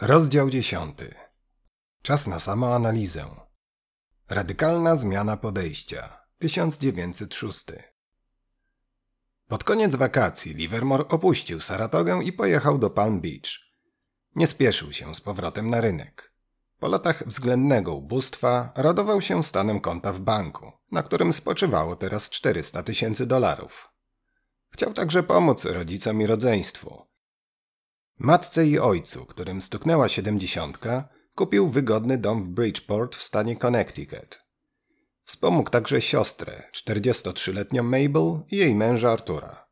Rozdział 10. Czas na samoanalizę. Radykalna zmiana podejścia. 1906. Pod koniec wakacji Livermore opuścił Saratogę i pojechał do Palm Beach. Nie spieszył się z powrotem na rynek. Po latach względnego ubóstwa radował się stanem konta w banku, na którym spoczywało teraz 400 tysięcy dolarów. Chciał także pomóc rodzicom i rodzeństwu. Matce i ojcu, którym stuknęła siedemdziesiątka, kupił wygodny dom w Bridgeport w stanie Connecticut. Wspomógł także siostrę, 43-letnią Mabel i jej męża Artura.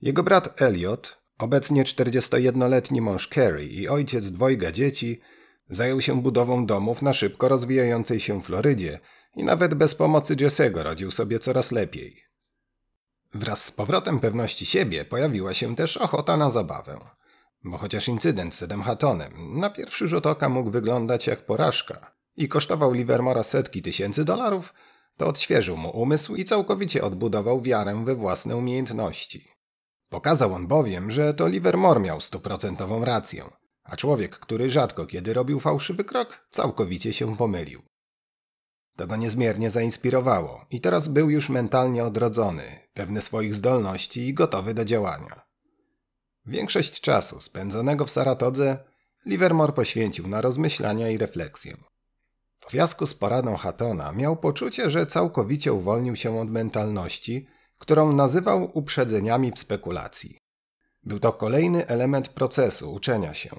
Jego brat Elliot, obecnie 41-letni mąż Carrie i ojciec dwojga dzieci, zajął się budową domów na szybko rozwijającej się Florydzie i nawet bez pomocy Jesse'ego rodził sobie coraz lepiej. Wraz z powrotem pewności siebie pojawiła się też ochota na zabawę. Bo chociaż incydent z Edem Hattonem na pierwszy rzut oka mógł wyglądać jak porażka i kosztował Livermora setki tysięcy dolarów, to odświeżył mu umysł i całkowicie odbudował wiarę we własne umiejętności. Pokazał on bowiem, że to Livermore miał stuprocentową rację, a człowiek, który rzadko kiedy robił fałszywy krok, całkowicie się pomylił. To go niezmiernie zainspirowało i teraz był już mentalnie odrodzony, pewny swoich zdolności i gotowy do działania. Większość czasu spędzonego w Saratodze Livermore poświęcił na rozmyślania i refleksję. Po fiasku z poradą Hattona miał poczucie, że całkowicie uwolnił się od mentalności, którą nazywał uprzedzeniami w spekulacji. Był to kolejny element procesu uczenia się,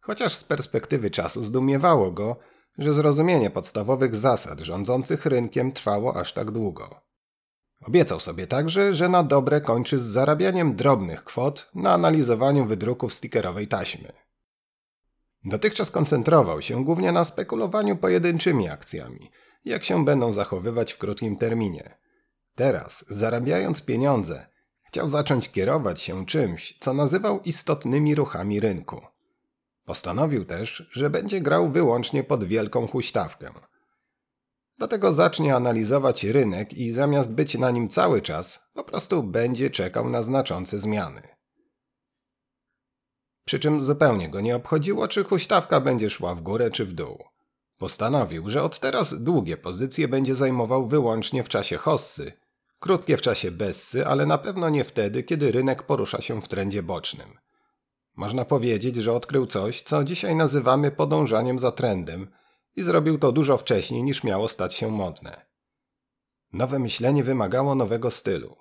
chociaż z perspektywy czasu zdumiewało go, że zrozumienie podstawowych zasad rządzących rynkiem trwało aż tak długo. Obiecał sobie także, że na dobre kończy z zarabianiem drobnych kwot na analizowaniu wydruków stickerowej taśmy. Dotychczas koncentrował się głównie na spekulowaniu pojedynczymi akcjami, jak się będą zachowywać w krótkim terminie. Teraz, zarabiając pieniądze, chciał zacząć kierować się czymś, co nazywał istotnymi ruchami rynku. Postanowił też, że będzie grał wyłącznie pod wielką huśtawkę – do tego zacznie analizować rynek i zamiast być na nim cały czas, po prostu będzie czekał na znaczące zmiany. Przy czym zupełnie go nie obchodziło, czy huśtawka będzie szła w górę czy w dół. Postanowił, że od teraz długie pozycje będzie zajmował wyłącznie w czasie hossy, krótkie w czasie bessy, ale na pewno nie wtedy, kiedy rynek porusza się w trendzie bocznym. Można powiedzieć, że odkrył coś, co dzisiaj nazywamy podążaniem za trendem – i zrobił to dużo wcześniej niż miało stać się modne. Nowe myślenie wymagało nowego stylu.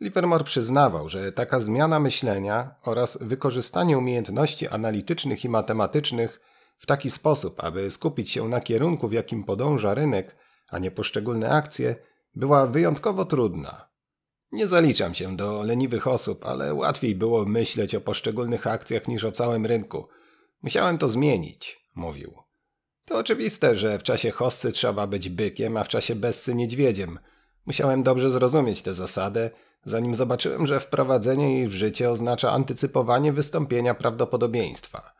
Livermore przyznawał, że taka zmiana myślenia oraz wykorzystanie umiejętności analitycznych i matematycznych w taki sposób, aby skupić się na kierunku, w jakim podąża rynek, a nie poszczególne akcje, była wyjątkowo trudna. Nie zaliczam się do leniwych osób, ale łatwiej było myśleć o poszczególnych akcjach niż o całym rynku. Musiałem to zmienić, mówił. To oczywiste, że w czasie hossy trzeba być bykiem, a w czasie bessy niedźwiedziem. Musiałem dobrze zrozumieć tę zasadę, zanim zobaczyłem, że wprowadzenie jej w życie oznacza antycypowanie wystąpienia prawdopodobieństwa.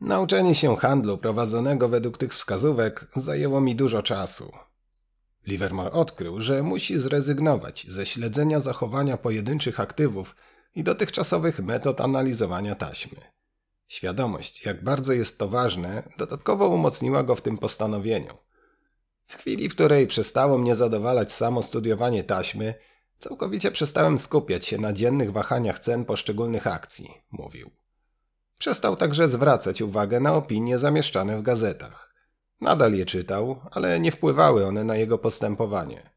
Nauczenie się handlu prowadzonego według tych wskazówek zajęło mi dużo czasu. Livermore odkrył, że musi zrezygnować ze śledzenia zachowania pojedynczych aktywów i dotychczasowych metod analizowania taśmy. Świadomość, jak bardzo jest to ważne, dodatkowo umocniła go w tym postanowieniu. W chwili, w której przestało mnie zadowalać samo studiowanie taśmy, całkowicie przestałem skupiać się na dziennych wahaniach cen poszczególnych akcji, mówił. Przestał także zwracać uwagę na opinie zamieszczane w gazetach. Nadal je czytał, ale nie wpływały one na jego postępowanie.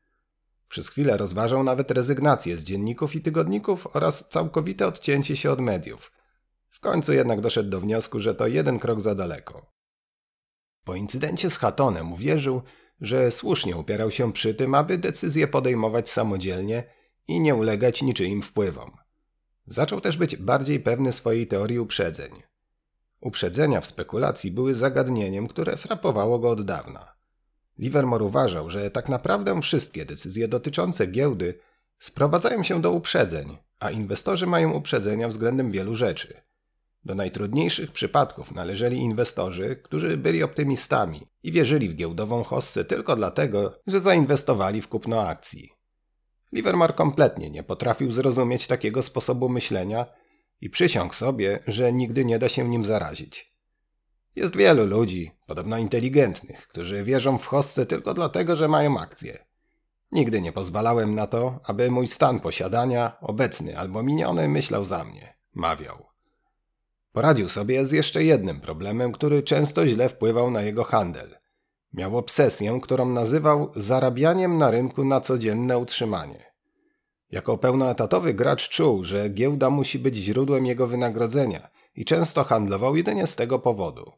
Przez chwilę rozważał nawet rezygnację z dzienników i tygodników oraz całkowite odcięcie się od mediów – końcu jednak doszedł do wniosku, że to jeden krok za daleko. Po incydencie z Hatonem uwierzył, że słusznie upierał się przy tym, aby decyzje podejmować samodzielnie i nie ulegać niczyim wpływom. Zaczął też być bardziej pewny swojej teorii uprzedzeń. Uprzedzenia w spekulacji były zagadnieniem, które frapowało go od dawna. Livermore uważał, że tak naprawdę wszystkie decyzje dotyczące giełdy sprowadzają się do uprzedzeń, a inwestorzy mają uprzedzenia względem wielu rzeczy – do najtrudniejszych przypadków należeli inwestorzy, którzy byli optymistami i wierzyli w giełdową hossę tylko dlatego, że zainwestowali w kupno akcji. Livermore kompletnie nie potrafił zrozumieć takiego sposobu myślenia i przysiągł sobie, że nigdy nie da się nim zarazić. Jest wielu ludzi, podobno inteligentnych, którzy wierzą w hossę tylko dlatego, że mają akcje. Nigdy nie pozwalałem na to, aby mój stan posiadania, obecny albo miniony, myślał za mnie, mawiał. Poradził sobie z jeszcze jednym problemem, który często źle wpływał na jego handel. Miał obsesję, którą nazywał zarabianiem na rynku na codzienne utrzymanie. Jako pełnoetatowy gracz czuł, że giełda musi być źródłem jego wynagrodzenia i często handlował jedynie z tego powodu.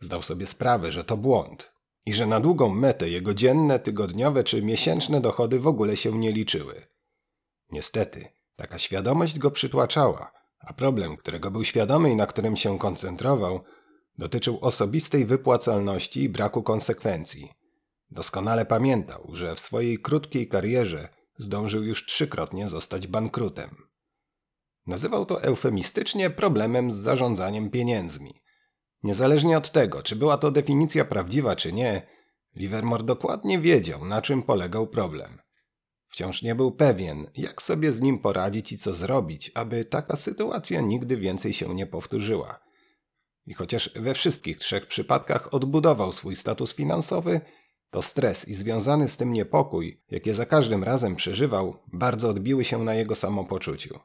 Zdał sobie sprawę, że to błąd i że na długą metę jego dzienne, tygodniowe czy miesięczne dochody w ogóle się nie liczyły. Niestety, taka świadomość go przytłaczała, a problem, którego był świadomy i na którym się koncentrował, dotyczył osobistej wypłacalności i braku konsekwencji. Doskonale pamiętał, że w swojej krótkiej karierze zdążył już trzykrotnie zostać bankrutem. Nazywał to eufemistycznie problemem z zarządzaniem pieniędzmi. Niezależnie od tego, czy była to definicja prawdziwa, czy nie, Livermore dokładnie wiedział, na czym polegał problem. Wciąż nie był pewien, jak sobie z nim poradzić i co zrobić, aby taka sytuacja nigdy więcej się nie powtórzyła. I chociaż we wszystkich trzech przypadkach odbudował swój status finansowy, to stres i związany z tym niepokój, jakie za każdym razem przeżywał, bardzo odbiły się na jego samopoczuciu.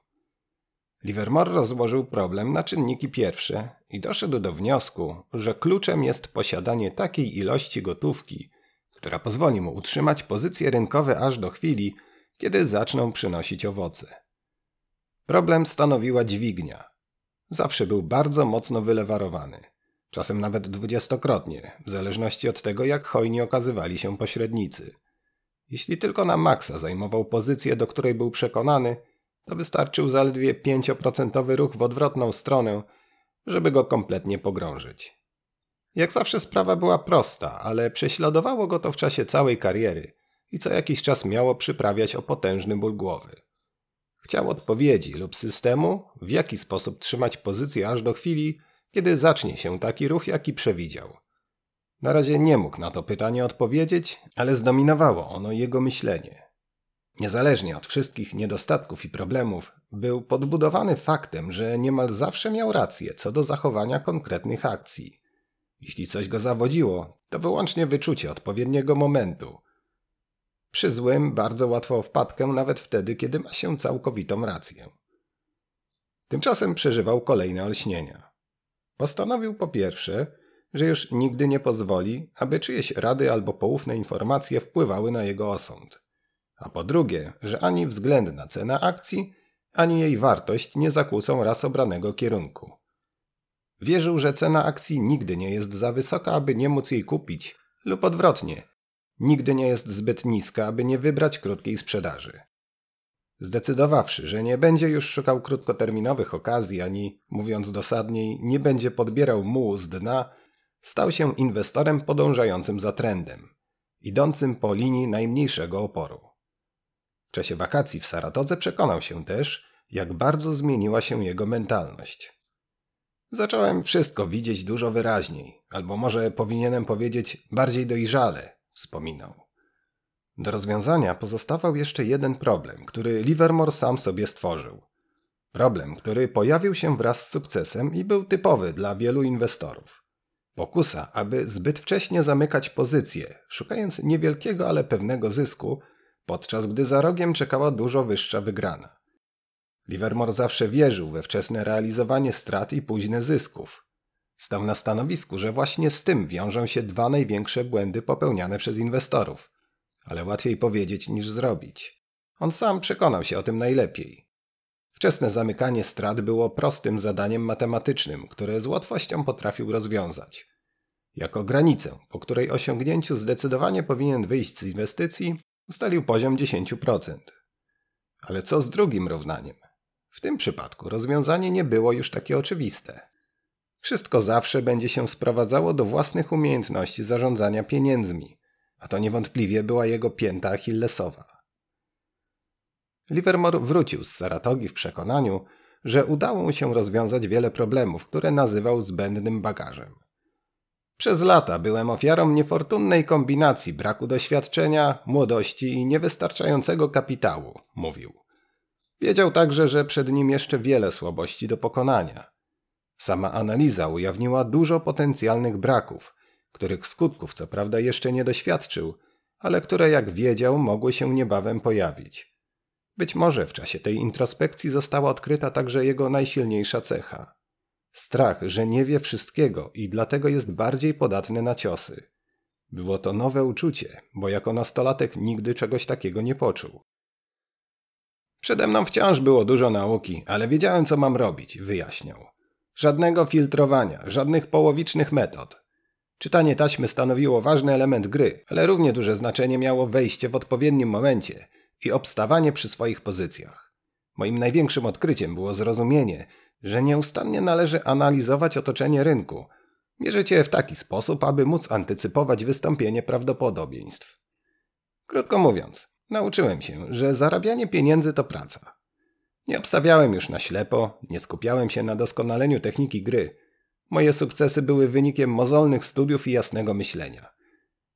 Livermore rozłożył problem na czynniki pierwsze i doszedł do wniosku, że kluczem jest posiadanie takiej ilości gotówki, która pozwoli mu utrzymać pozycje rynkowe aż do chwili, kiedy zaczną przynosić owoce. Problem stanowiła dźwignia. Zawsze był bardzo mocno wylewarowany, czasem nawet dwudziestokrotnie, w zależności od tego, jak hojnie okazywali się pośrednicy. Jeśli tylko na maksa zajmował pozycję, do której był przekonany, to wystarczył zaledwie 5% ruch w odwrotną stronę, żeby go kompletnie pogrążyć. Jak zawsze sprawa była prosta, ale prześladowało go to w czasie całej kariery i co jakiś czas miało przyprawiać o potężny ból głowy. Chciał odpowiedzi lub systemu, w jaki sposób trzymać pozycję aż do chwili, kiedy zacznie się taki ruch, jaki przewidział. Na razie nie mógł na to pytanie odpowiedzieć, ale zdominowało ono jego myślenie. Niezależnie od wszystkich niedostatków i problemów, był podbudowany faktem, że niemal zawsze miał rację co do zachowania konkretnych akcji. Jeśli coś go zawodziło, to wyłącznie wyczucie odpowiedniego momentu. Przy złym bardzo łatwo wpadkę nawet wtedy, kiedy ma się całkowitą rację. Tymczasem przeżywał kolejne olśnienia. Postanowił po pierwsze, że już nigdy nie pozwoli, aby czyjeś rady albo poufne informacje wpływały na jego osąd. A po drugie, że ani względna cena akcji, ani jej wartość nie zakłócą raz obranego kierunku. Wierzył, że cena akcji nigdy nie jest za wysoka, aby nie móc jej kupić, lub odwrotnie, nigdy nie jest zbyt niska, aby nie wybrać krótkiej sprzedaży. Zdecydowawszy, że nie będzie już szukał krótkoterminowych okazji, ani, mówiąc dosadniej, nie będzie podbierał mułu z dna, stał się inwestorem podążającym za trendem, idącym po linii najmniejszego oporu. W czasie wakacji w Saratodze przekonał się też, jak bardzo zmieniła się jego mentalność. Zacząłem wszystko widzieć dużo wyraźniej, albo może powinienem powiedzieć bardziej dojrzale, wspominał. Do rozwiązania pozostawał jeszcze jeden problem, który Livermore sam sobie stworzył. Problem, który pojawił się wraz z sukcesem i był typowy dla wielu inwestorów. Pokusa, aby zbyt wcześnie zamykać pozycje, szukając niewielkiego, ale pewnego zysku, podczas gdy za rogiem czekała dużo wyższa wygrana. Livermore zawsze wierzył we wczesne realizowanie strat i późne zysków. Stał na stanowisku, że właśnie z tym wiążą się dwa największe błędy popełniane przez inwestorów. Ale łatwiej powiedzieć niż zrobić. On sam przekonał się o tym najlepiej. Wczesne zamykanie strat było prostym zadaniem matematycznym, które z łatwością potrafił rozwiązać. Jako granicę, po której osiągnięciu zdecydowanie powinien wyjść z inwestycji, ustalił poziom 10%. Ale co z drugim równaniem? W tym przypadku rozwiązanie nie było już takie oczywiste. Wszystko zawsze będzie się sprowadzało do własnych umiejętności zarządzania pieniędzmi, a to niewątpliwie była jego pięta achillesowa. Livermore wrócił z Saratogi w przekonaniu, że udało mu się rozwiązać wiele problemów, które nazywał zbędnym bagażem. Przez lata byłem ofiarą niefortunnej kombinacji braku doświadczenia, młodości i niewystarczającego kapitału, mówił. Wiedział także, że przed nim jeszcze wiele słabości do pokonania. Sama analiza ujawniła dużo potencjalnych braków, których skutków co prawda jeszcze nie doświadczył, ale które jak wiedział mogły się niebawem pojawić. Być może w czasie tej introspekcji została odkryta także jego najsilniejsza cecha. Strach, że nie wie wszystkiego i dlatego jest bardziej podatny na ciosy. Było to nowe uczucie, bo jako nastolatek nigdy czegoś takiego nie poczuł. Przede mną wciąż było dużo nauki, ale wiedziałem, co mam robić, wyjaśniał. Żadnego filtrowania, żadnych połowicznych metod. Czytanie taśmy stanowiło ważny element gry, ale równie duże znaczenie miało wejście w odpowiednim momencie i obstawanie przy swoich pozycjach. Moim największym odkryciem było zrozumienie, że nieustannie należy analizować otoczenie rynku, mierzyć je w taki sposób, aby móc antycypować wystąpienie prawdopodobieństw. Krótko mówiąc, nauczyłem się, że zarabianie pieniędzy to praca. Nie obstawiałem już na ślepo, nie skupiałem się na doskonaleniu techniki gry. Moje sukcesy były wynikiem mozolnych studiów i jasnego myślenia.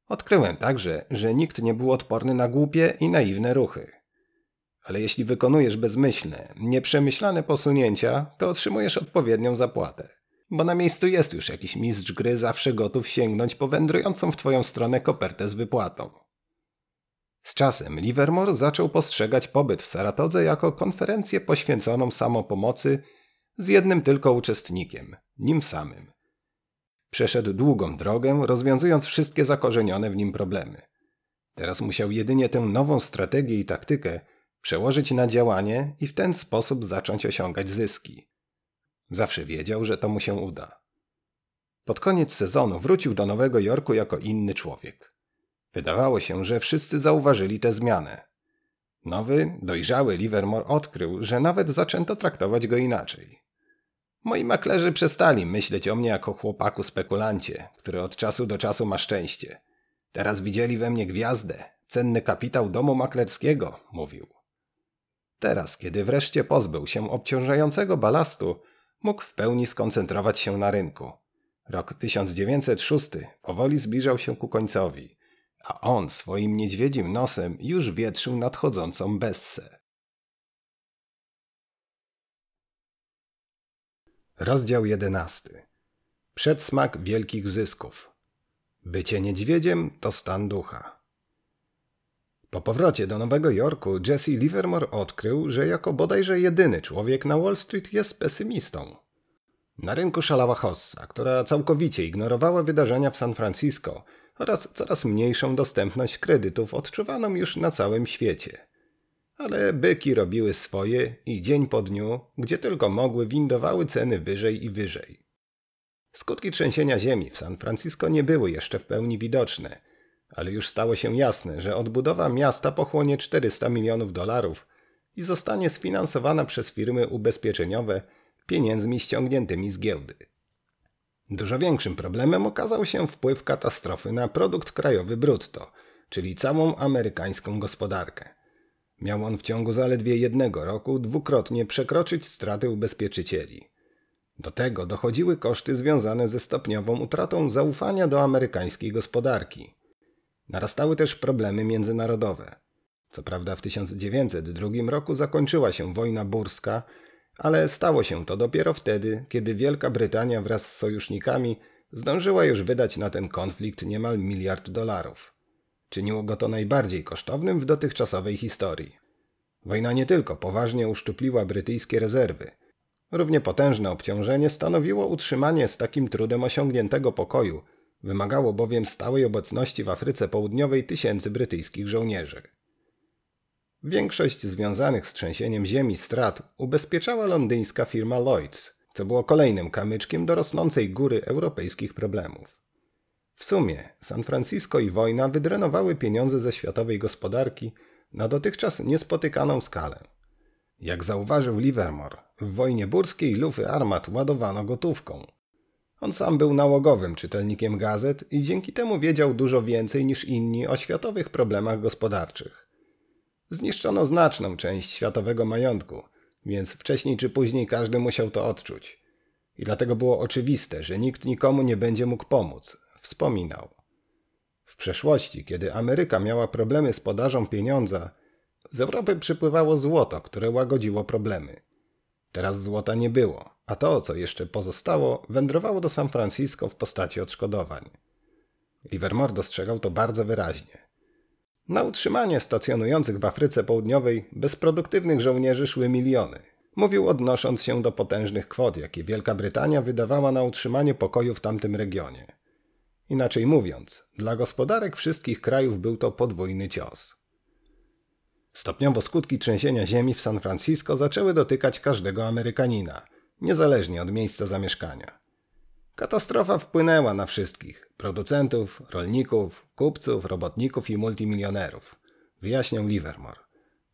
Odkryłem także, że nikt nie był odporny na głupie i naiwne ruchy. Ale jeśli wykonujesz bezmyślne, nieprzemyślane posunięcia, to otrzymujesz odpowiednią zapłatę. Bo na miejscu jest już jakiś mistrz gry zawsze gotów sięgnąć po wędrującą w twoją stronę kopertę z wypłatą. Z czasem Livermore zaczął postrzegać pobyt w Saratodze jako konferencję poświęconą samopomocy z jednym tylko uczestnikiem, nim samym. Przeszedł długą drogę, rozwiązując wszystkie zakorzenione w nim problemy. Teraz musiał jedynie tę nową strategię i taktykę przełożyć na działanie i w ten sposób zacząć osiągać zyski. Zawsze wiedział, że to mu się uda. Pod koniec sezonu wrócił do Nowego Jorku jako inny człowiek. Wydawało się, że wszyscy zauważyli tę zmianę. Nowy, dojrzały Livermore odkrył, że nawet zaczęto traktować go inaczej. Moi maklerzy przestali myśleć o mnie jako chłopaku spekulancie, który od czasu do czasu ma szczęście. Teraz widzieli we mnie gwiazdę, cenny kapitał domu maklerskiego, mówił. Teraz, kiedy wreszcie pozbył się obciążającego balastu, mógł w pełni skoncentrować się na rynku. Rok 1906 powoli zbliżał się ku końcowi, a on swoim niedźwiedzim nosem już wietrzył nadchodzącą bessę. Rozdział jedenasty. Przedsmak wielkich zysków. Bycie niedźwiedziem to stan ducha. Po powrocie do Nowego Jorku Jesse Livermore odkrył, że jako bodajże jedyny człowiek na Wall Street jest pesymistą. Na rynku szalała hossa, która całkowicie ignorowała wydarzenia w San Francisco oraz coraz mniejszą dostępność kredytów odczuwaną już na całym świecie. Ale byki robiły swoje i dzień po dniu, gdzie tylko mogły, windowały ceny wyżej i wyżej. Skutki trzęsienia ziemi w San Francisco nie były jeszcze w pełni widoczne, ale już stało się jasne, że odbudowa miasta pochłonie 400 milionów dolarów i zostanie sfinansowana przez firmy ubezpieczeniowe pieniędzmi ściągniętymi z giełdy. Dużo większym problemem okazał się wpływ katastrofy na produkt krajowy brutto, czyli całą amerykańską gospodarkę. Miał on w ciągu zaledwie jednego roku dwukrotnie przekroczyć straty ubezpieczycieli. Do tego dochodziły koszty związane ze stopniową utratą zaufania do amerykańskiej gospodarki. Narastały też problemy międzynarodowe. Co prawda w 1902 roku zakończyła się wojna burska, ale stało się to dopiero wtedy, kiedy Wielka Brytania wraz z sojusznikami zdążyła już wydać na ten konflikt niemal miliard dolarów. Czyniło go to najbardziej kosztownym w dotychczasowej historii. Wojna nie tylko poważnie uszczupliła brytyjskie rezerwy. Równie potężne obciążenie stanowiło utrzymanie z takim trudem osiągniętego pokoju, wymagało bowiem stałej obecności w Afryce Południowej tysięcy brytyjskich żołnierzy. Większość związanych z trzęsieniem ziemi strat ubezpieczała londyńska firma Lloyds, co było kolejnym kamyczkiem do rosnącej góry europejskich problemów. W sumie San Francisco i wojna wydrenowały pieniądze ze światowej gospodarki na dotychczas niespotykaną skalę. Jak zauważył Livermore, w wojnie burskiej lufy armat ładowano gotówką. On sam był nałogowym czytelnikiem gazet i dzięki temu wiedział dużo więcej niż inni o światowych problemach gospodarczych. Zniszczono znaczną część światowego majątku, więc wcześniej czy później każdy musiał to odczuć. I dlatego było oczywiste, że nikt nikomu nie będzie mógł pomóc, wspominał. W przeszłości, kiedy Ameryka miała problemy z podażą pieniądza, z Europy przypływało złoto, które łagodziło problemy. Teraz złota nie było, a to, co jeszcze pozostało, wędrowało do San Francisco w postaci odszkodowań. Livermore dostrzegał to bardzo wyraźnie. Na utrzymanie stacjonujących w Afryce Południowej bezproduktywnych żołnierzy szły miliony. Mówił odnosząc się do potężnych kwot, jakie Wielka Brytania wydawała na utrzymanie pokoju w tamtym regionie. Inaczej mówiąc, dla gospodarek wszystkich krajów był to podwójny cios. Stopniowo skutki trzęsienia ziemi w San Francisco zaczęły dotykać każdego Amerykanina, niezależnie od miejsca zamieszkania. Katastrofa wpłynęła na wszystkich producentów, rolników, kupców, robotników i multimilionerów, wyjaśniał Livermore.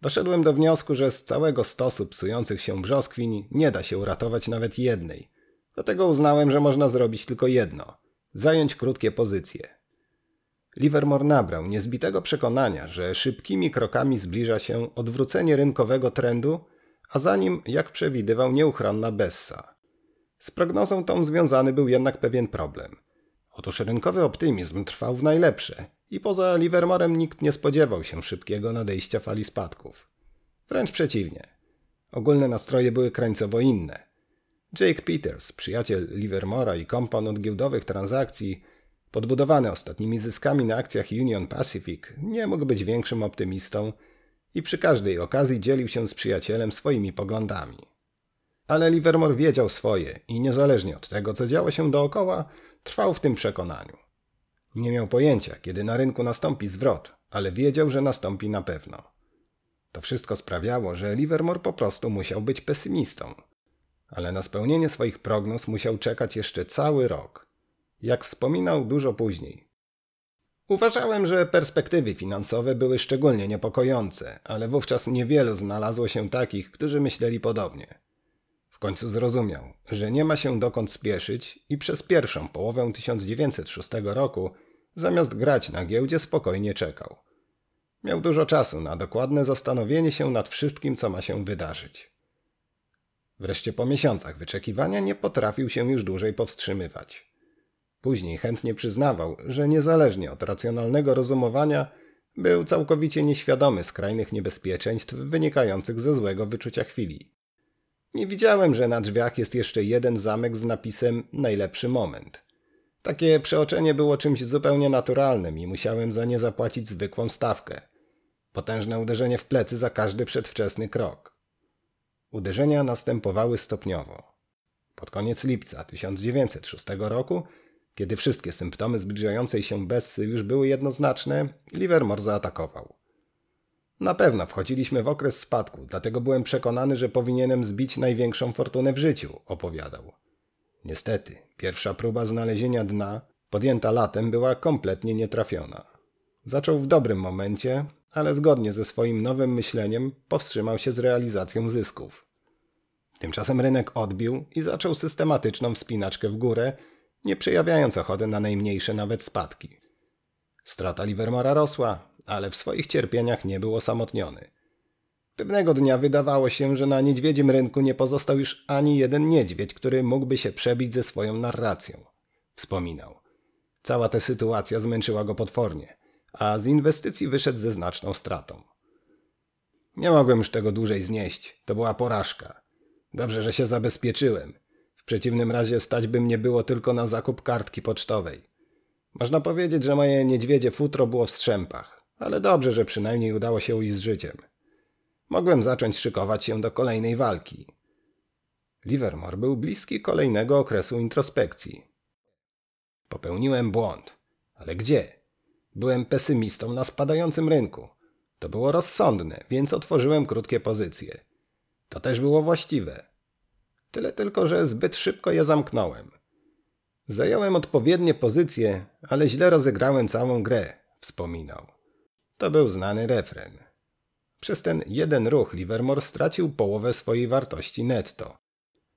Doszedłem do wniosku, że z całego stosu psujących się brzoskwiń nie da się uratować nawet jednej. Dlatego uznałem, że można zrobić tylko jedno zająć krótkie pozycje. Livermore nabrał niezbitego przekonania, że szybkimi krokami zbliża się odwrócenie rynkowego trendu, a za nim, jak przewidywał, nieuchronna Bessa. Z prognozą tą związany był jednak pewien problem. Otóż rynkowy optymizm trwał w najlepsze i poza Livermorem nikt nie spodziewał się szybkiego nadejścia fali spadków. Wręcz przeciwnie. Ogólne nastroje były krańcowo inne. Jake Peters, przyjaciel Livermora i kompan od giełdowych transakcji, podbudowany ostatnimi zyskami na akcjach Union Pacific, nie mógł być większym optymistą i przy każdej okazji dzielił się z przyjacielem swoimi poglądami. Ale Livermore wiedział swoje i niezależnie od tego, co działo się dookoła, trwał w tym przekonaniu. Nie miał pojęcia, kiedy na rynku nastąpi zwrot, ale wiedział, że nastąpi na pewno. To wszystko sprawiało, że Livermore po prostu musiał być pesymistą. Ale na spełnienie swoich prognoz musiał czekać jeszcze cały rok. Jak wspominał dużo później. Uważałem, że perspektywy finansowe były szczególnie niepokojące, ale wówczas niewielu znalazło się takich, którzy myśleli podobnie końcu zrozumiał, że nie ma się dokąd spieszyć i przez pierwszą połowę 1906 roku zamiast grać na giełdzie spokojnie czekał. Miał dużo czasu na dokładne zastanowienie się nad wszystkim, co ma się wydarzyć. Wreszcie po miesiącach wyczekiwania nie potrafił się już dłużej powstrzymywać. Później chętnie przyznawał, że niezależnie od racjonalnego rozumowania był całkowicie nieświadomy skrajnych niebezpieczeństw wynikających ze złego wyczucia chwili. Nie widziałem, że na drzwiach jest jeszcze jeden zamek z napisem najlepszy moment. Takie przeoczenie było czymś zupełnie naturalnym i musiałem za nie zapłacić zwykłą stawkę. Potężne uderzenie w plecy za każdy przedwczesny krok. Uderzenia następowały stopniowo. Pod koniec lipca 1906 roku, kiedy wszystkie symptomy zbliżającej się Bessy już były jednoznaczne, Livermore zaatakował. Na pewno wchodziliśmy w okres spadku, dlatego byłem przekonany, że powinienem zbić największą fortunę w życiu, opowiadał. Niestety, pierwsza próba znalezienia dna, podjęta latem, była kompletnie nietrafiona. Zaczął w dobrym momencie, ale zgodnie ze swoim nowym myśleniem powstrzymał się z realizacją zysków. Tymczasem rynek odbił i zaczął systematyczną wspinaczkę w górę, nie przejawiając ochoty na najmniejsze nawet spadki. Strata Livermora rosła, ale w swoich cierpieniach nie był osamotniony. Pewnego dnia wydawało się, że na niedźwiedzim rynku nie pozostał już ani jeden niedźwiedź, który mógłby się przebić ze swoją narracją. Wspominał. Cała ta sytuacja zmęczyła go potwornie, a z inwestycji wyszedł ze znaczną stratą. Nie mogłem już tego dłużej znieść. To była porażka. Dobrze, że się zabezpieczyłem. W przeciwnym razie stać by mnie było tylko na zakup kartki pocztowej. Można powiedzieć, że moje niedźwiedzie futro było w strzępach ale dobrze, że przynajmniej udało się ujść z życiem. Mogłem zacząć szykować się do kolejnej walki. Livermore był bliski kolejnego okresu introspekcji. Popełniłem błąd. Ale gdzie? Byłem pesymistą na spadającym rynku. To było rozsądne, więc otworzyłem krótkie pozycje. To też było właściwe. Tyle tylko, że zbyt szybko je zamknąłem. Zająłem odpowiednie pozycje, ale źle rozegrałem całą grę, wspominał. To był znany refren. Przez ten jeden ruch Livermore stracił połowę swojej wartości netto,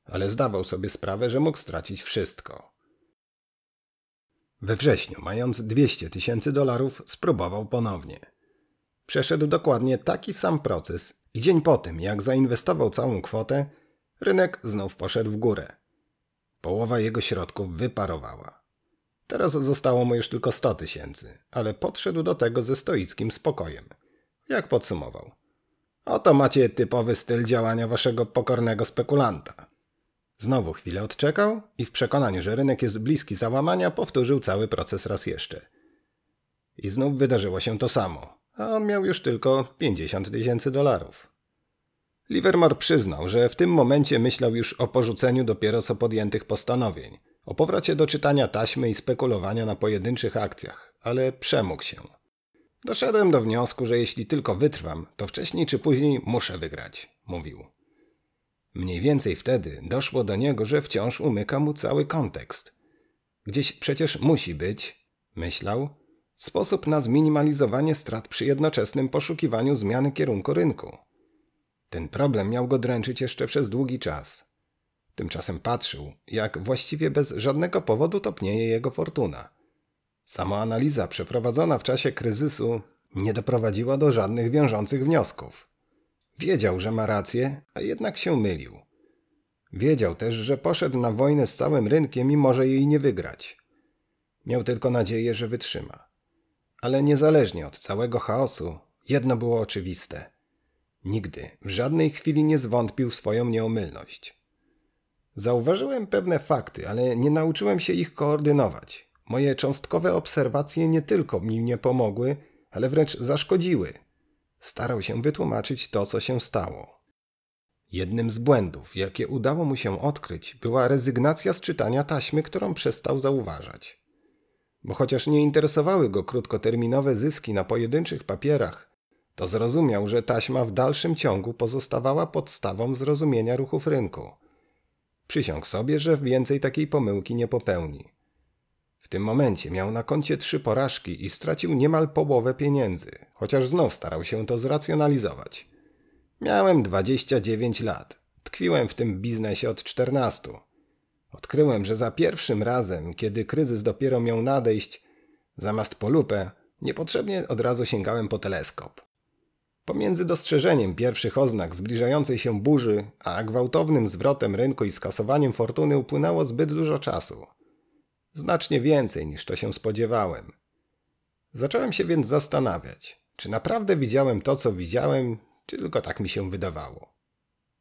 ale zdawał sobie sprawę, że mógł stracić wszystko. We wrześniu, mając 200 tysięcy dolarów, spróbował ponownie. Przeszedł dokładnie taki sam proces i dzień po tym, jak zainwestował całą kwotę, rynek znów poszedł w górę. Połowa jego środków wyparowała. Teraz zostało mu już tylko 100 tysięcy, ale podszedł do tego ze stoickim spokojem. Jak podsumował? Oto macie typowy styl działania waszego pokornego spekulanta. Znowu chwilę odczekał i w przekonaniu, że rynek jest bliski załamania, powtórzył cały proces raz jeszcze. I znów wydarzyło się to samo, a on miał już tylko 50 tysięcy dolarów. Livermore przyznał, że w tym momencie myślał już o porzuceniu dopiero co podjętych postanowień, o powrocie do czytania taśmy i spekulowania na pojedynczych akcjach, ale przemógł się. Doszedłem do wniosku, że jeśli tylko wytrwam, to wcześniej czy później muszę wygrać, mówił. Mniej więcej wtedy doszło do niego, że wciąż umyka mu cały kontekst. Gdzieś przecież musi być, myślał, sposób na zminimalizowanie strat przy jednoczesnym poszukiwaniu zmiany kierunku rynku. Ten problem miał go dręczyć jeszcze przez długi czas. Tymczasem patrzył, jak właściwie bez żadnego powodu topnieje jego fortuna. Samoanaliza przeprowadzona w czasie kryzysu nie doprowadziła do żadnych wiążących wniosków. Wiedział, że ma rację, a jednak się mylił. Wiedział też, że poszedł na wojnę z całym rynkiem i może jej nie wygrać. Miał tylko nadzieję, że wytrzyma. Ale niezależnie od całego chaosu, jedno było oczywiste. Nigdy, w żadnej chwili nie zwątpił w swoją nieomylność. Zauważyłem pewne fakty, ale nie nauczyłem się ich koordynować. Moje cząstkowe obserwacje nie tylko mi nie pomogły, ale wręcz zaszkodziły. Starał się wytłumaczyć to, co się stało. Jednym z błędów, jakie udało mu się odkryć, była rezygnacja z czytania taśmy, którą przestał zauważać. Bo chociaż nie interesowały go krótkoterminowe zyski na pojedynczych papierach, to zrozumiał, że taśma w dalszym ciągu pozostawała podstawą zrozumienia ruchów rynku. Przysiągł sobie, że więcej takiej pomyłki nie popełni. W tym momencie miał na koncie trzy porażki i stracił niemal połowę pieniędzy, chociaż znów starał się to zracjonalizować. Miałem 29 lat. Tkwiłem w tym biznesie od 14. Odkryłem, że za pierwszym razem, kiedy kryzys dopiero miał nadejść, zamiast po lupę, niepotrzebnie od razu sięgałem po teleskop. Pomiędzy dostrzeżeniem pierwszych oznak zbliżającej się burzy, a gwałtownym zwrotem rynku i skasowaniem fortuny upłynęło zbyt dużo czasu. Znacznie więcej niż to się spodziewałem. Zacząłem się więc zastanawiać, czy naprawdę widziałem to, co widziałem, czy tylko tak mi się wydawało.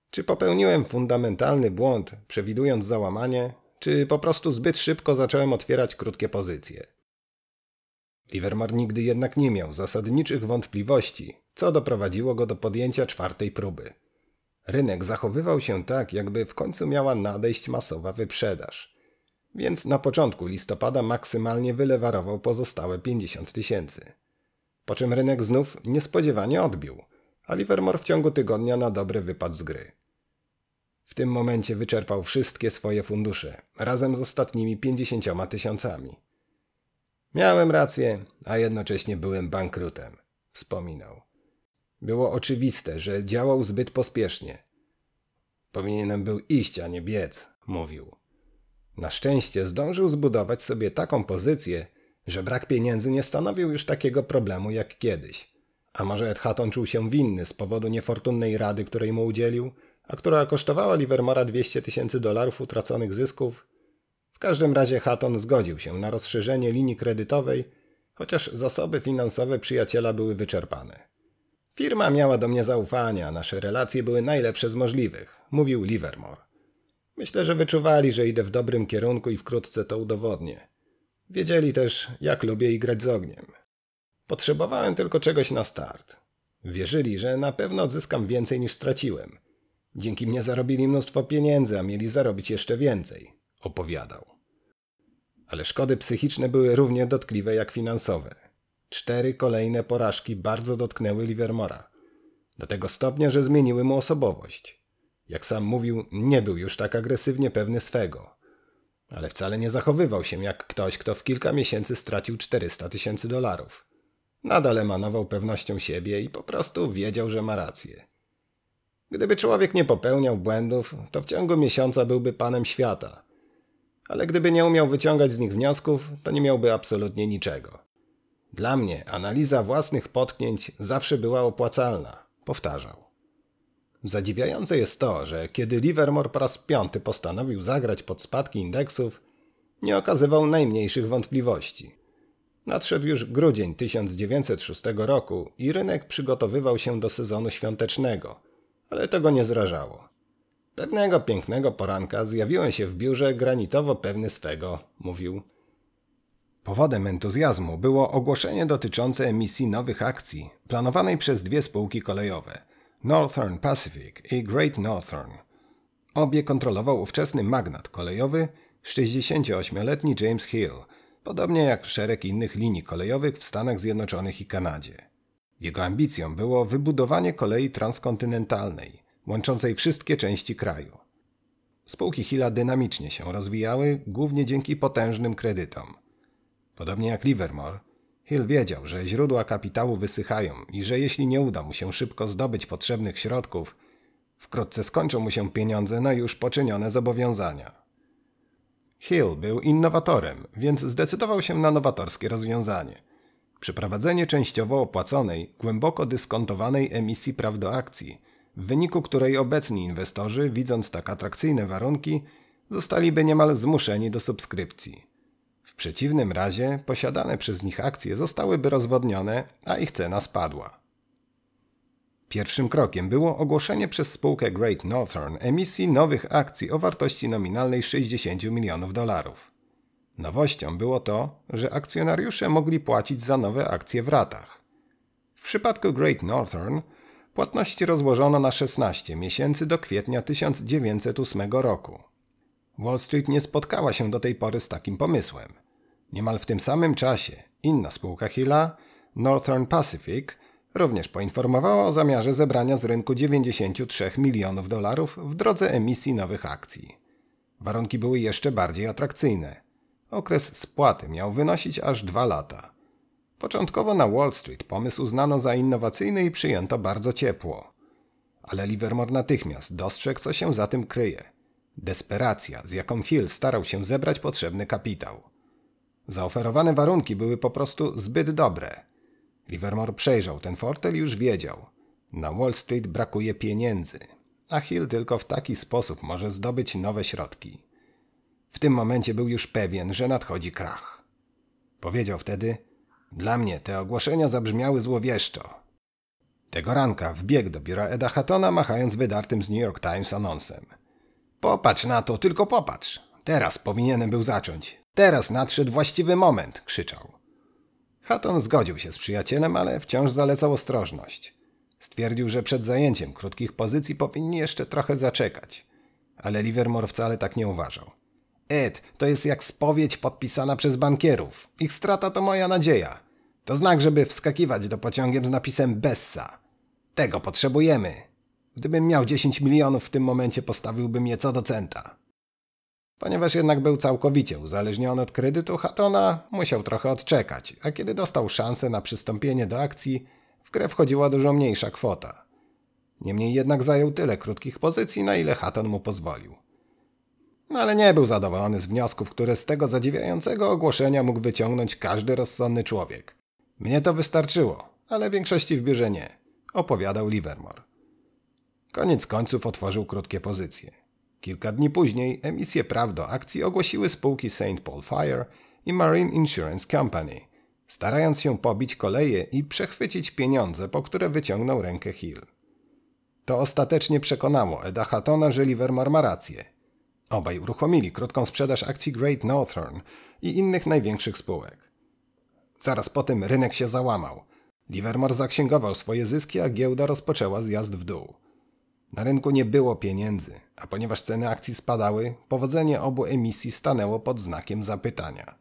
Czy popełniłem fundamentalny błąd, przewidując załamanie, czy po prostu zbyt szybko zacząłem otwierać krótkie pozycje. Livermore nigdy jednak nie miał zasadniczych wątpliwości, co doprowadziło go do podjęcia czwartej próby. Rynek zachowywał się tak, jakby w końcu miała nadejść masowa wyprzedaż. Więc na początku listopada maksymalnie wylewarował pozostałe 50 tysięcy. Po czym rynek znów niespodziewanie odbił, a Livermore w ciągu tygodnia na dobre wypadł z gry. W tym momencie wyczerpał wszystkie swoje fundusze, razem z ostatnimi 50 tysiącami. Miałem rację, a jednocześnie byłem bankrutem, wspominał. Było oczywiste, że działał zbyt pospiesznie. Powinienem był iść, a nie biec, mówił. Na szczęście zdążył zbudować sobie taką pozycję, że brak pieniędzy nie stanowił już takiego problemu jak kiedyś. A może Ed Hatton czuł się winny z powodu niefortunnej rady, której mu udzielił, a która kosztowała Livermora 200 tysięcy dolarów utraconych zysków? W każdym razie Hatton zgodził się na rozszerzenie linii kredytowej, chociaż zasoby finansowe przyjaciela były wyczerpane. Firma miała do mnie zaufanie, a nasze relacje były najlepsze z możliwych, mówił Livermore. Myślę, że wyczuwali, że idę w dobrym kierunku i wkrótce to udowodnię. Wiedzieli też, jak lubię igrać z ogniem. Potrzebowałem tylko czegoś na start. Wierzyli, że na pewno odzyskam więcej niż straciłem. Dzięki mnie zarobili mnóstwo pieniędzy, a mieli zarobić jeszcze więcej, opowiadał. Ale szkody psychiczne były równie dotkliwe jak finansowe. Cztery kolejne porażki bardzo dotknęły Livermora. Do tego stopnia, że zmieniły mu osobowość. Jak sam mówił, nie był już tak agresywnie pewny swego. Ale wcale nie zachowywał się jak ktoś, kto w kilka miesięcy stracił 400 tysięcy dolarów. Nadal emanował pewnością siebie i po prostu wiedział, że ma rację. Gdyby człowiek nie popełniał błędów, to w ciągu miesiąca byłby panem świata. Ale gdyby nie umiał wyciągać z nich wniosków, to nie miałby absolutnie niczego. Dla mnie analiza własnych potknięć zawsze była opłacalna, powtarzał. Zadziwiające jest to, że kiedy Livermore po raz piąty postanowił zagrać pod spadki indeksów, nie okazywał najmniejszych wątpliwości. Nadszedł już grudzień 1906 roku i rynek przygotowywał się do sezonu świątecznego, ale tego nie zrażało. Pewnego pięknego poranka zjawiłem się w biurze granitowo pewny swego, mówił. Powodem entuzjazmu było ogłoszenie dotyczące emisji nowych akcji, planowanej przez dwie spółki kolejowe Northern Pacific i Great Northern. Obie kontrolował ówczesny magnat kolejowy, 68-letni James Hill, podobnie jak szereg innych linii kolejowych w Stanach Zjednoczonych i Kanadzie. Jego ambicją było wybudowanie kolei transkontynentalnej, łączącej wszystkie części kraju. Spółki Hilla dynamicznie się rozwijały, głównie dzięki potężnym kredytom. Podobnie jak Livermore, Hill wiedział, że źródła kapitału wysychają i że jeśli nie uda mu się szybko zdobyć potrzebnych środków, wkrótce skończą mu się pieniądze na już poczynione zobowiązania. Hill był innowatorem, więc zdecydował się na nowatorskie rozwiązanie. Przeprowadzenie częściowo opłaconej, głęboko dyskontowanej emisji praw do akcji, w wyniku której obecni inwestorzy, widząc tak atrakcyjne warunki, zostaliby niemal zmuszeni do subskrypcji. W przeciwnym razie posiadane przez nich akcje zostałyby rozwodnione, a ich cena spadła. Pierwszym krokiem było ogłoszenie przez spółkę Great Northern emisji nowych akcji o wartości nominalnej 60 milionów dolarów. Nowością było to, że akcjonariusze mogli płacić za nowe akcje w ratach. W przypadku Great Northern płatności rozłożono na 16 miesięcy do kwietnia 1908 roku. Wall Street nie spotkała się do tej pory z takim pomysłem. Niemal w tym samym czasie inna spółka Hilla, Northern Pacific, również poinformowała o zamiarze zebrania z rynku 93 milionów dolarów w drodze emisji nowych akcji. Warunki były jeszcze bardziej atrakcyjne. Okres spłaty miał wynosić aż dwa lata. Początkowo na Wall Street pomysł uznano za innowacyjny i przyjęto bardzo ciepło. Ale Livermore natychmiast dostrzegł, co się za tym kryje. Desperacja, z jaką Hill starał się zebrać potrzebny kapitał. Zaoferowane warunki były po prostu zbyt dobre. Livermore przejrzał ten fortel i już wiedział. Na Wall Street brakuje pieniędzy, a Hill tylko w taki sposób może zdobyć nowe środki. W tym momencie był już pewien, że nadchodzi krach. Powiedział wtedy: Dla mnie te ogłoszenia zabrzmiały złowieszczo. Tego ranka wbiegł do biura Eda Hattona, machając wydartym z New York Times anonsem. Popatrz na to, tylko popatrz. Teraz powinienem był zacząć. Teraz nadszedł właściwy moment, krzyczał. Hatton zgodził się z przyjacielem, ale wciąż zalecał ostrożność. Stwierdził, że przed zajęciem krótkich pozycji powinni jeszcze trochę zaczekać. Ale Livermore wcale tak nie uważał. Ed, to jest jak spowiedź podpisana przez bankierów. Ich strata to moja nadzieja. To znak, żeby wskakiwać do pociągiem z napisem Bessa. Tego potrzebujemy. Gdybym miał 10 milionów w tym momencie, postawiłbym je co do centa. Ponieważ jednak był całkowicie uzależniony od kredytu Hattona, musiał trochę odczekać, a kiedy dostał szansę na przystąpienie do akcji, w grę wchodziła dużo mniejsza kwota. Niemniej jednak zajął tyle krótkich pozycji, na ile Hatton mu pozwolił. No ale nie był zadowolony z wniosków, które z tego zadziwiającego ogłoszenia mógł wyciągnąć każdy rozsądny człowiek. Mnie to wystarczyło, ale większości w biurze nie, opowiadał Livermore. Koniec końców otworzył krótkie pozycje. Kilka dni później emisję praw do akcji ogłosiły spółki St. Paul Fire i Marine Insurance Company, starając się pobić koleje i przechwycić pieniądze, po które wyciągnął rękę Hill. To ostatecznie przekonało Eda Hattona, że Livermore ma rację. Obaj uruchomili krótką sprzedaż akcji Great Northern i innych największych spółek. Zaraz po tym rynek się załamał. Livermore zaksięgował swoje zyski, a giełda rozpoczęła zjazd w dół. Na rynku nie było pieniędzy, a ponieważ ceny akcji spadały, powodzenie obu emisji stanęło pod znakiem zapytania.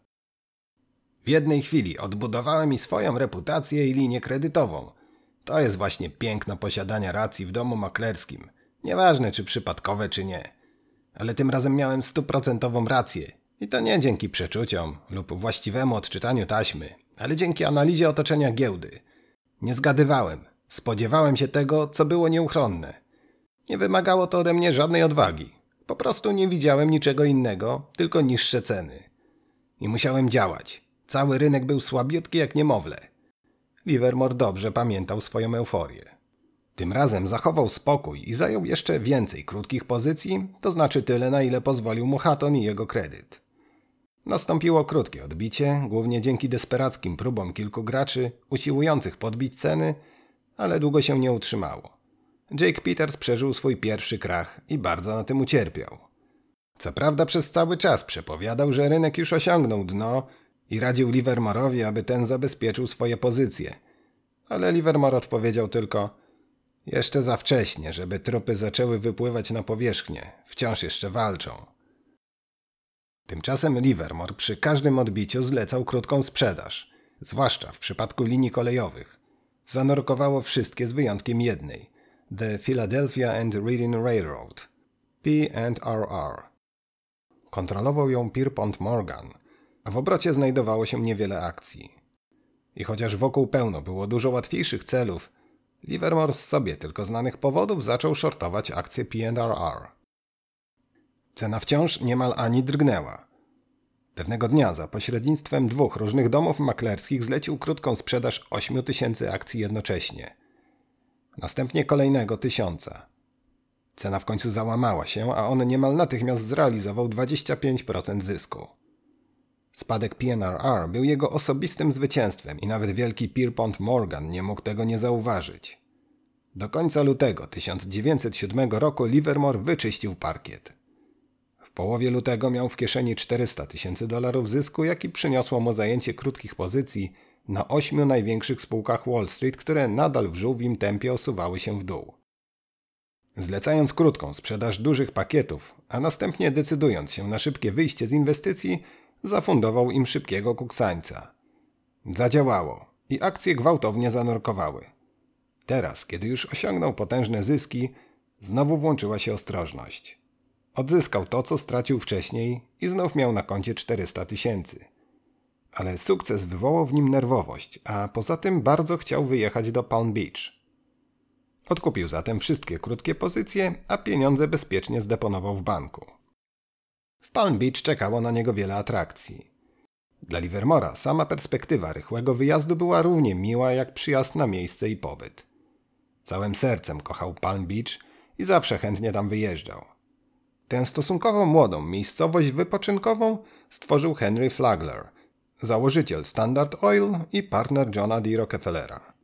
W jednej chwili odbudowałem i swoją reputację i linię kredytową. To jest właśnie piękno posiadania racji w domu maklerskim. Nieważne czy przypadkowe czy nie. Ale tym razem miałem stuprocentową rację. I to nie dzięki przeczuciom lub właściwemu odczytaniu taśmy, ale dzięki analizie otoczenia giełdy. Nie zgadywałem. Spodziewałem się tego, co było nieuchronne. Nie wymagało to ode mnie żadnej odwagi. Po prostu nie widziałem niczego innego, tylko niższe ceny. I musiałem działać. Cały rynek był słabiutki jak niemowlę. Livermore dobrze pamiętał swoją euforię. Tym razem zachował spokój i zajął jeszcze więcej krótkich pozycji, to znaczy tyle, na ile pozwolił mu Hatton i jego kredyt. Nastąpiło krótkie odbicie, głównie dzięki desperackim próbom kilku graczy usiłujących podbić ceny, ale długo się nie utrzymało. Jake Peters przeżył swój pierwszy krach i bardzo na tym ucierpiał. Co prawda przez cały czas przepowiadał, że rynek już osiągnął dno i radził Livermore'owi, aby ten zabezpieczył swoje pozycje. Ale Livermore odpowiedział tylko jeszcze za wcześnie, żeby trupy zaczęły wypływać na powierzchnię. Wciąż jeszcze walczą. Tymczasem Livermore przy każdym odbiciu zlecał krótką sprzedaż, zwłaszcza w przypadku linii kolejowych. Zanurkowało wszystkie z wyjątkiem jednej – The Philadelphia and Reading Railroad – P&RR. Kontrolował ją Pierpont Morgan, a w obrocie znajdowało się niewiele akcji. I chociaż wokół pełno było dużo łatwiejszych celów, Livermore z sobie tylko znanych powodów zaczął shortować akcje P&RR. Cena wciąż niemal ani drgnęła. Pewnego dnia za pośrednictwem dwóch różnych domów maklerskich zlecił krótką sprzedaż 8 tysięcy akcji jednocześnie. Następnie kolejnego tysiąca. Cena w końcu załamała się, a on niemal natychmiast zrealizował 25% zysku. Spadek PNRR był jego osobistym zwycięstwem i nawet wielki Pierpont Morgan nie mógł tego nie zauważyć. Do końca lutego 1907 roku Livermore wyczyścił parkiet. Połowie lutego miał w kieszeni 400 tysięcy dolarów zysku, jaki przyniosło mu zajęcie krótkich pozycji na ośmiu największych spółkach Wall Street, które nadal w żółwim tempie osuwały się w dół. Zlecając krótką sprzedaż dużych pakietów, a następnie decydując się na szybkie wyjście z inwestycji, zafundował im szybkiego kuksańca. Zadziałało i akcje gwałtownie zanurkowały. Teraz, kiedy już osiągnął potężne zyski, znowu włączyła się ostrożność. Odzyskał to, co stracił wcześniej i znów miał na koncie 400 tysięcy. Ale sukces wywołał w nim nerwowość, a poza tym bardzo chciał wyjechać do Palm Beach. Odkupił zatem wszystkie krótkie pozycje, a pieniądze bezpiecznie zdeponował w banku. W Palm Beach czekało na niego wiele atrakcji. Dla Livermora sama perspektywa rychłego wyjazdu była równie miła jak przyjazd na miejsce i pobyt. Całym sercem kochał Palm Beach i zawsze chętnie tam wyjeżdżał. Tę stosunkowo młodą miejscowość wypoczynkową stworzył Henry Flagler, założyciel Standard Oil i partner Johna D. Rockefellera.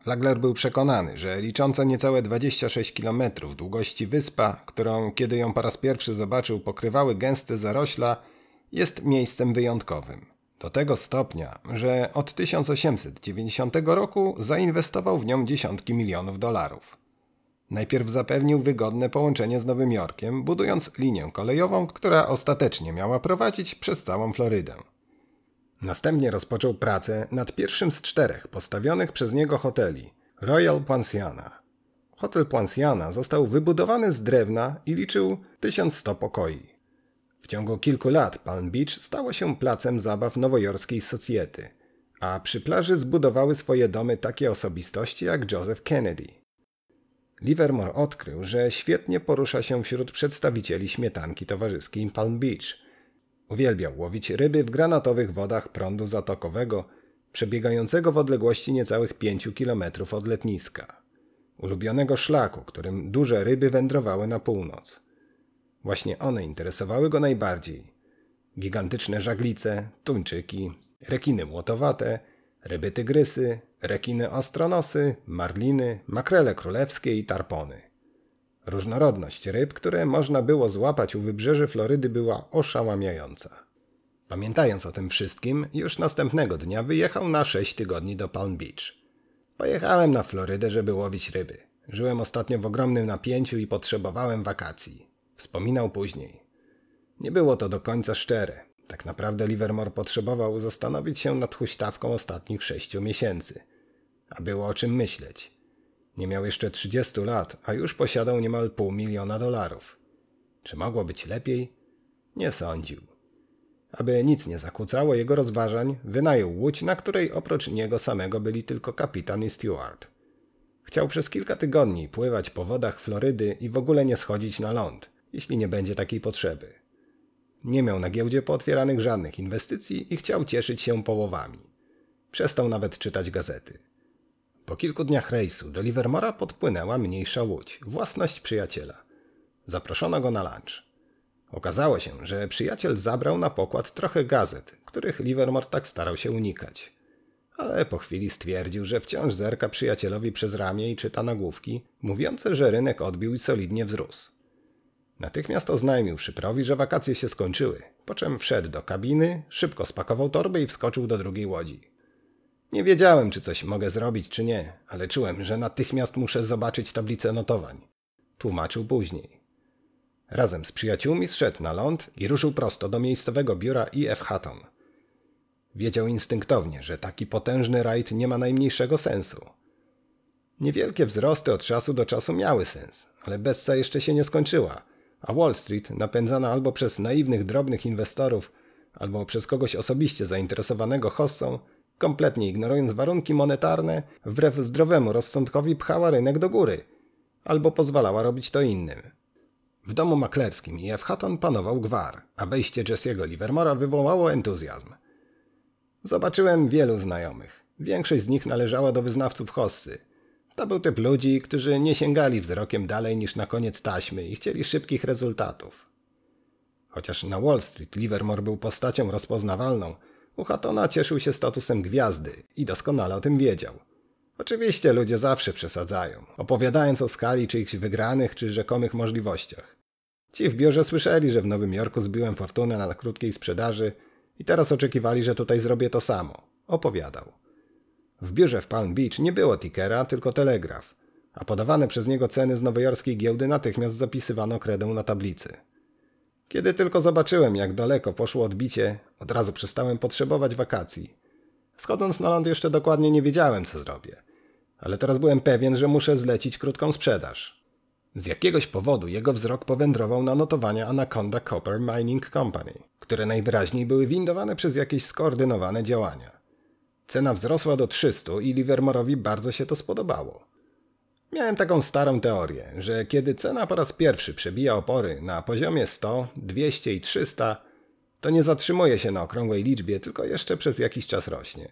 Flagler był przekonany, że licząca niecałe 26 km długości wyspa, którą kiedy ją po raz pierwszy zobaczył pokrywały gęste zarośla, jest miejscem wyjątkowym. Do tego stopnia, że od 1890 roku zainwestował w nią dziesiątki milionów dolarów. Najpierw zapewnił wygodne połączenie z Nowym Jorkiem, budując linię kolejową, która ostatecznie miała prowadzić przez całą Florydę. Następnie rozpoczął pracę nad pierwszym z czterech postawionych przez niego hoteli Royal Poinciana. Hotel Poinciana został wybudowany z drewna i liczył 1100 pokoi. W ciągu kilku lat Palm Beach stało się placem zabaw nowojorskiej socjety, a przy plaży zbudowały swoje domy takie osobistości jak Joseph Kennedy. Livermore odkrył, że świetnie porusza się wśród przedstawicieli śmietanki towarzyskiej Palm Beach – Uwielbiał łowić ryby w granatowych wodach prądu zatokowego, przebiegającego w odległości niecałych pięciu kilometrów od letniska. Ulubionego szlaku, którym duże ryby wędrowały na północ. Właśnie one interesowały go najbardziej. Gigantyczne żaglice, tuńczyki, rekiny młotowate, ryby tygrysy, rekiny ostronosy, marliny, makrele królewskie i tarpony. Różnorodność ryb, które można było złapać u wybrzeży Florydy, była oszałamiająca. Pamiętając o tym wszystkim, już następnego dnia wyjechał na sześć tygodni do Palm Beach. Pojechałem na Florydę, żeby łowić ryby. Żyłem ostatnio w ogromnym napięciu i potrzebowałem wakacji. Wspominał później. Nie było to do końca szczere. Tak naprawdę Livermore potrzebował zastanowić się nad huśtawką ostatnich sześciu miesięcy. A było o czym myśleć. Nie miał jeszcze 30 lat, a już posiadał niemal pół miliona dolarów. Czy mogło być lepiej? Nie sądził. Aby nic nie zakłócało jego rozważań, wynajął łódź, na której oprócz niego samego byli tylko kapitan i steward. Chciał przez kilka tygodni pływać po wodach Florydy i w ogóle nie schodzić na ląd, jeśli nie będzie takiej potrzeby. Nie miał na giełdzie pootwieranych żadnych inwestycji i chciał cieszyć się połowami. Przestał nawet czytać gazety. Po kilku dniach rejsu do Livermora podpłynęła mniejsza łódź, własność przyjaciela. Zaproszono go na lunch. Okazało się, że przyjaciel zabrał na pokład trochę gazet, których Livermore tak starał się unikać. ale po chwili stwierdził, że wciąż zerka przyjacielowi przez ramię i czyta nagłówki, mówiące, że rynek odbił i solidnie wzrósł. Natychmiast oznajmił szyprowi, że wakacje się skończyły, po czym wszedł do kabiny, szybko spakował torby i wskoczył do drugiej łodzi. Nie wiedziałem, czy coś mogę zrobić, czy nie, ale czułem, że natychmiast muszę zobaczyć tablicę notowań. Tłumaczył później. Razem z przyjaciółmi zszedł na ląd i ruszył prosto do miejscowego biura IF Hatton. Wiedział instynktownie, że taki potężny rajd nie ma najmniejszego sensu. Niewielkie wzrosty od czasu do czasu miały sens, ale bessa jeszcze się nie skończyła, a Wall Street, napędzana albo przez naiwnych drobnych inwestorów, albo przez kogoś osobiście zainteresowanego hossą, kompletnie ignorując warunki monetarne, wbrew zdrowemu rozsądkowi pchała rynek do góry, albo pozwalała robić to innym. W domu maklerskim i F. Hatton panował gwar, a wejście Jesse'ego Livermora wywołało entuzjazm. Zobaczyłem wielu znajomych. Większość z nich należała do wyznawców hossy. To był typ ludzi, którzy nie sięgali wzrokiem dalej niż na koniec taśmy i chcieli szybkich rezultatów. Chociaż na Wall Street Livermore był postacią rozpoznawalną, u cieszył się statusem gwiazdy i doskonale o tym wiedział. Oczywiście ludzie zawsze przesadzają, opowiadając o skali czyichś wygranych czy rzekomych możliwościach. Ci w biurze słyszeli, że w Nowym Jorku zbiłem fortunę na krótkiej sprzedaży i teraz oczekiwali, że tutaj zrobię to samo. Opowiadał. W biurze w Palm Beach nie było tickera, tylko telegraf, a podawane przez niego ceny z nowojorskiej giełdy natychmiast zapisywano kredą na tablicy. Kiedy tylko zobaczyłem, jak daleko poszło odbicie, od razu przestałem potrzebować wakacji. Schodząc na ląd jeszcze dokładnie nie wiedziałem, co zrobię. Ale teraz byłem pewien, że muszę zlecić krótką sprzedaż. Z jakiegoś powodu jego wzrok powędrował na notowania Anaconda Copper Mining Company, które najwyraźniej były windowane przez jakieś skoordynowane działania. Cena wzrosła do 300 i Livermore'owi bardzo się to spodobało. Miałem taką starą teorię, że kiedy cena po raz pierwszy przebija opory na poziomie 100, 200 i 300, to nie zatrzymuje się na okrągłej liczbie, tylko jeszcze przez jakiś czas rośnie.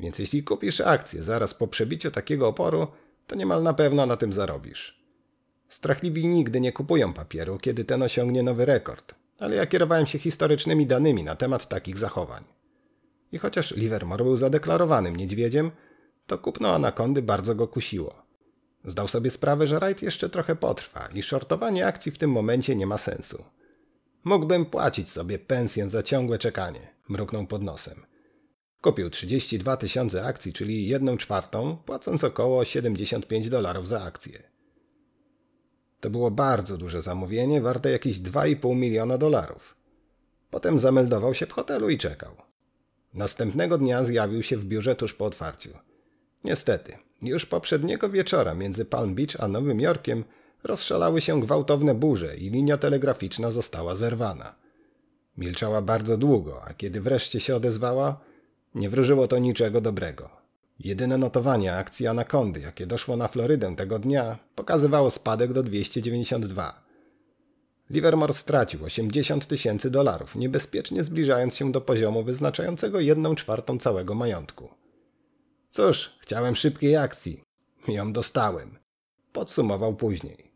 Więc jeśli kupisz akcję zaraz po przebiciu takiego oporu, to niemal na pewno na tym zarobisz. Strachliwi nigdy nie kupują papieru, kiedy ten osiągnie nowy rekord, ale ja kierowałem się historycznymi danymi na temat takich zachowań. I chociaż Livermore był zadeklarowanym niedźwiedziem, to kupno anakondy bardzo go kusiło. Zdał sobie sprawę, że rajd jeszcze trochę potrwa i shortowanie akcji w tym momencie nie ma sensu. Mógłbym płacić sobie pensję za ciągłe czekanie, mruknął pod nosem. Kupił 32 tysiące akcji, czyli jedną czwartą, płacąc około 75 dolarów za akcję. To było bardzo duże zamówienie, warte jakieś 2,5 miliona dolarów. Potem zameldował się w hotelu i czekał. Następnego dnia zjawił się w biurze tuż po otwarciu. Niestety, już poprzedniego wieczora między Palm Beach a Nowym Jorkiem rozszalały się gwałtowne burze i linia telegraficzna została zerwana. Milczała bardzo długo, a kiedy wreszcie się odezwała, nie wróżyło to niczego dobrego. Jedyne notowanie akcji Anakondy, jakie doszło na Florydę tego dnia, pokazywało spadek do 292. Livermore stracił 80 tysięcy dolarów, niebezpiecznie zbliżając się do poziomu wyznaczającego jedną czwartą całego majątku. Cóż, chciałem szybkiej akcji. Ją dostałem. Podsumował później.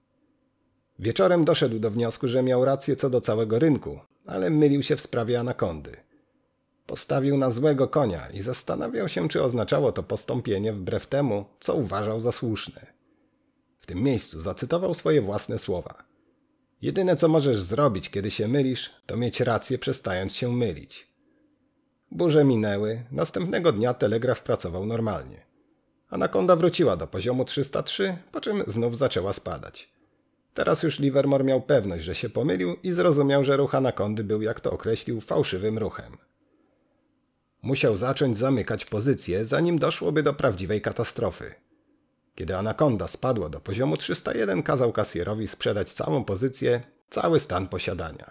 Wieczorem doszedł do wniosku, że miał rację co do całego rynku, ale mylił się w sprawie anakondy. Postawił na złego konia i zastanawiał się, czy oznaczało to postąpienie wbrew temu, co uważał za słuszne. W tym miejscu zacytował swoje własne słowa. Jedyne, co możesz zrobić, kiedy się mylisz, to mieć rację, przestając się mylić. Burze minęły, następnego dnia telegraf pracował normalnie. Anakonda wróciła do poziomu 303, po czym znów zaczęła spadać. Teraz już Livermore miał pewność, że się pomylił i zrozumiał, że ruch anakondy był, jak to określił, fałszywym ruchem. Musiał zacząć zamykać pozycję, zanim doszłoby do prawdziwej katastrofy. Kiedy anakonda spadła do poziomu 301, kazał kasjerowi sprzedać całą pozycję, cały stan posiadania.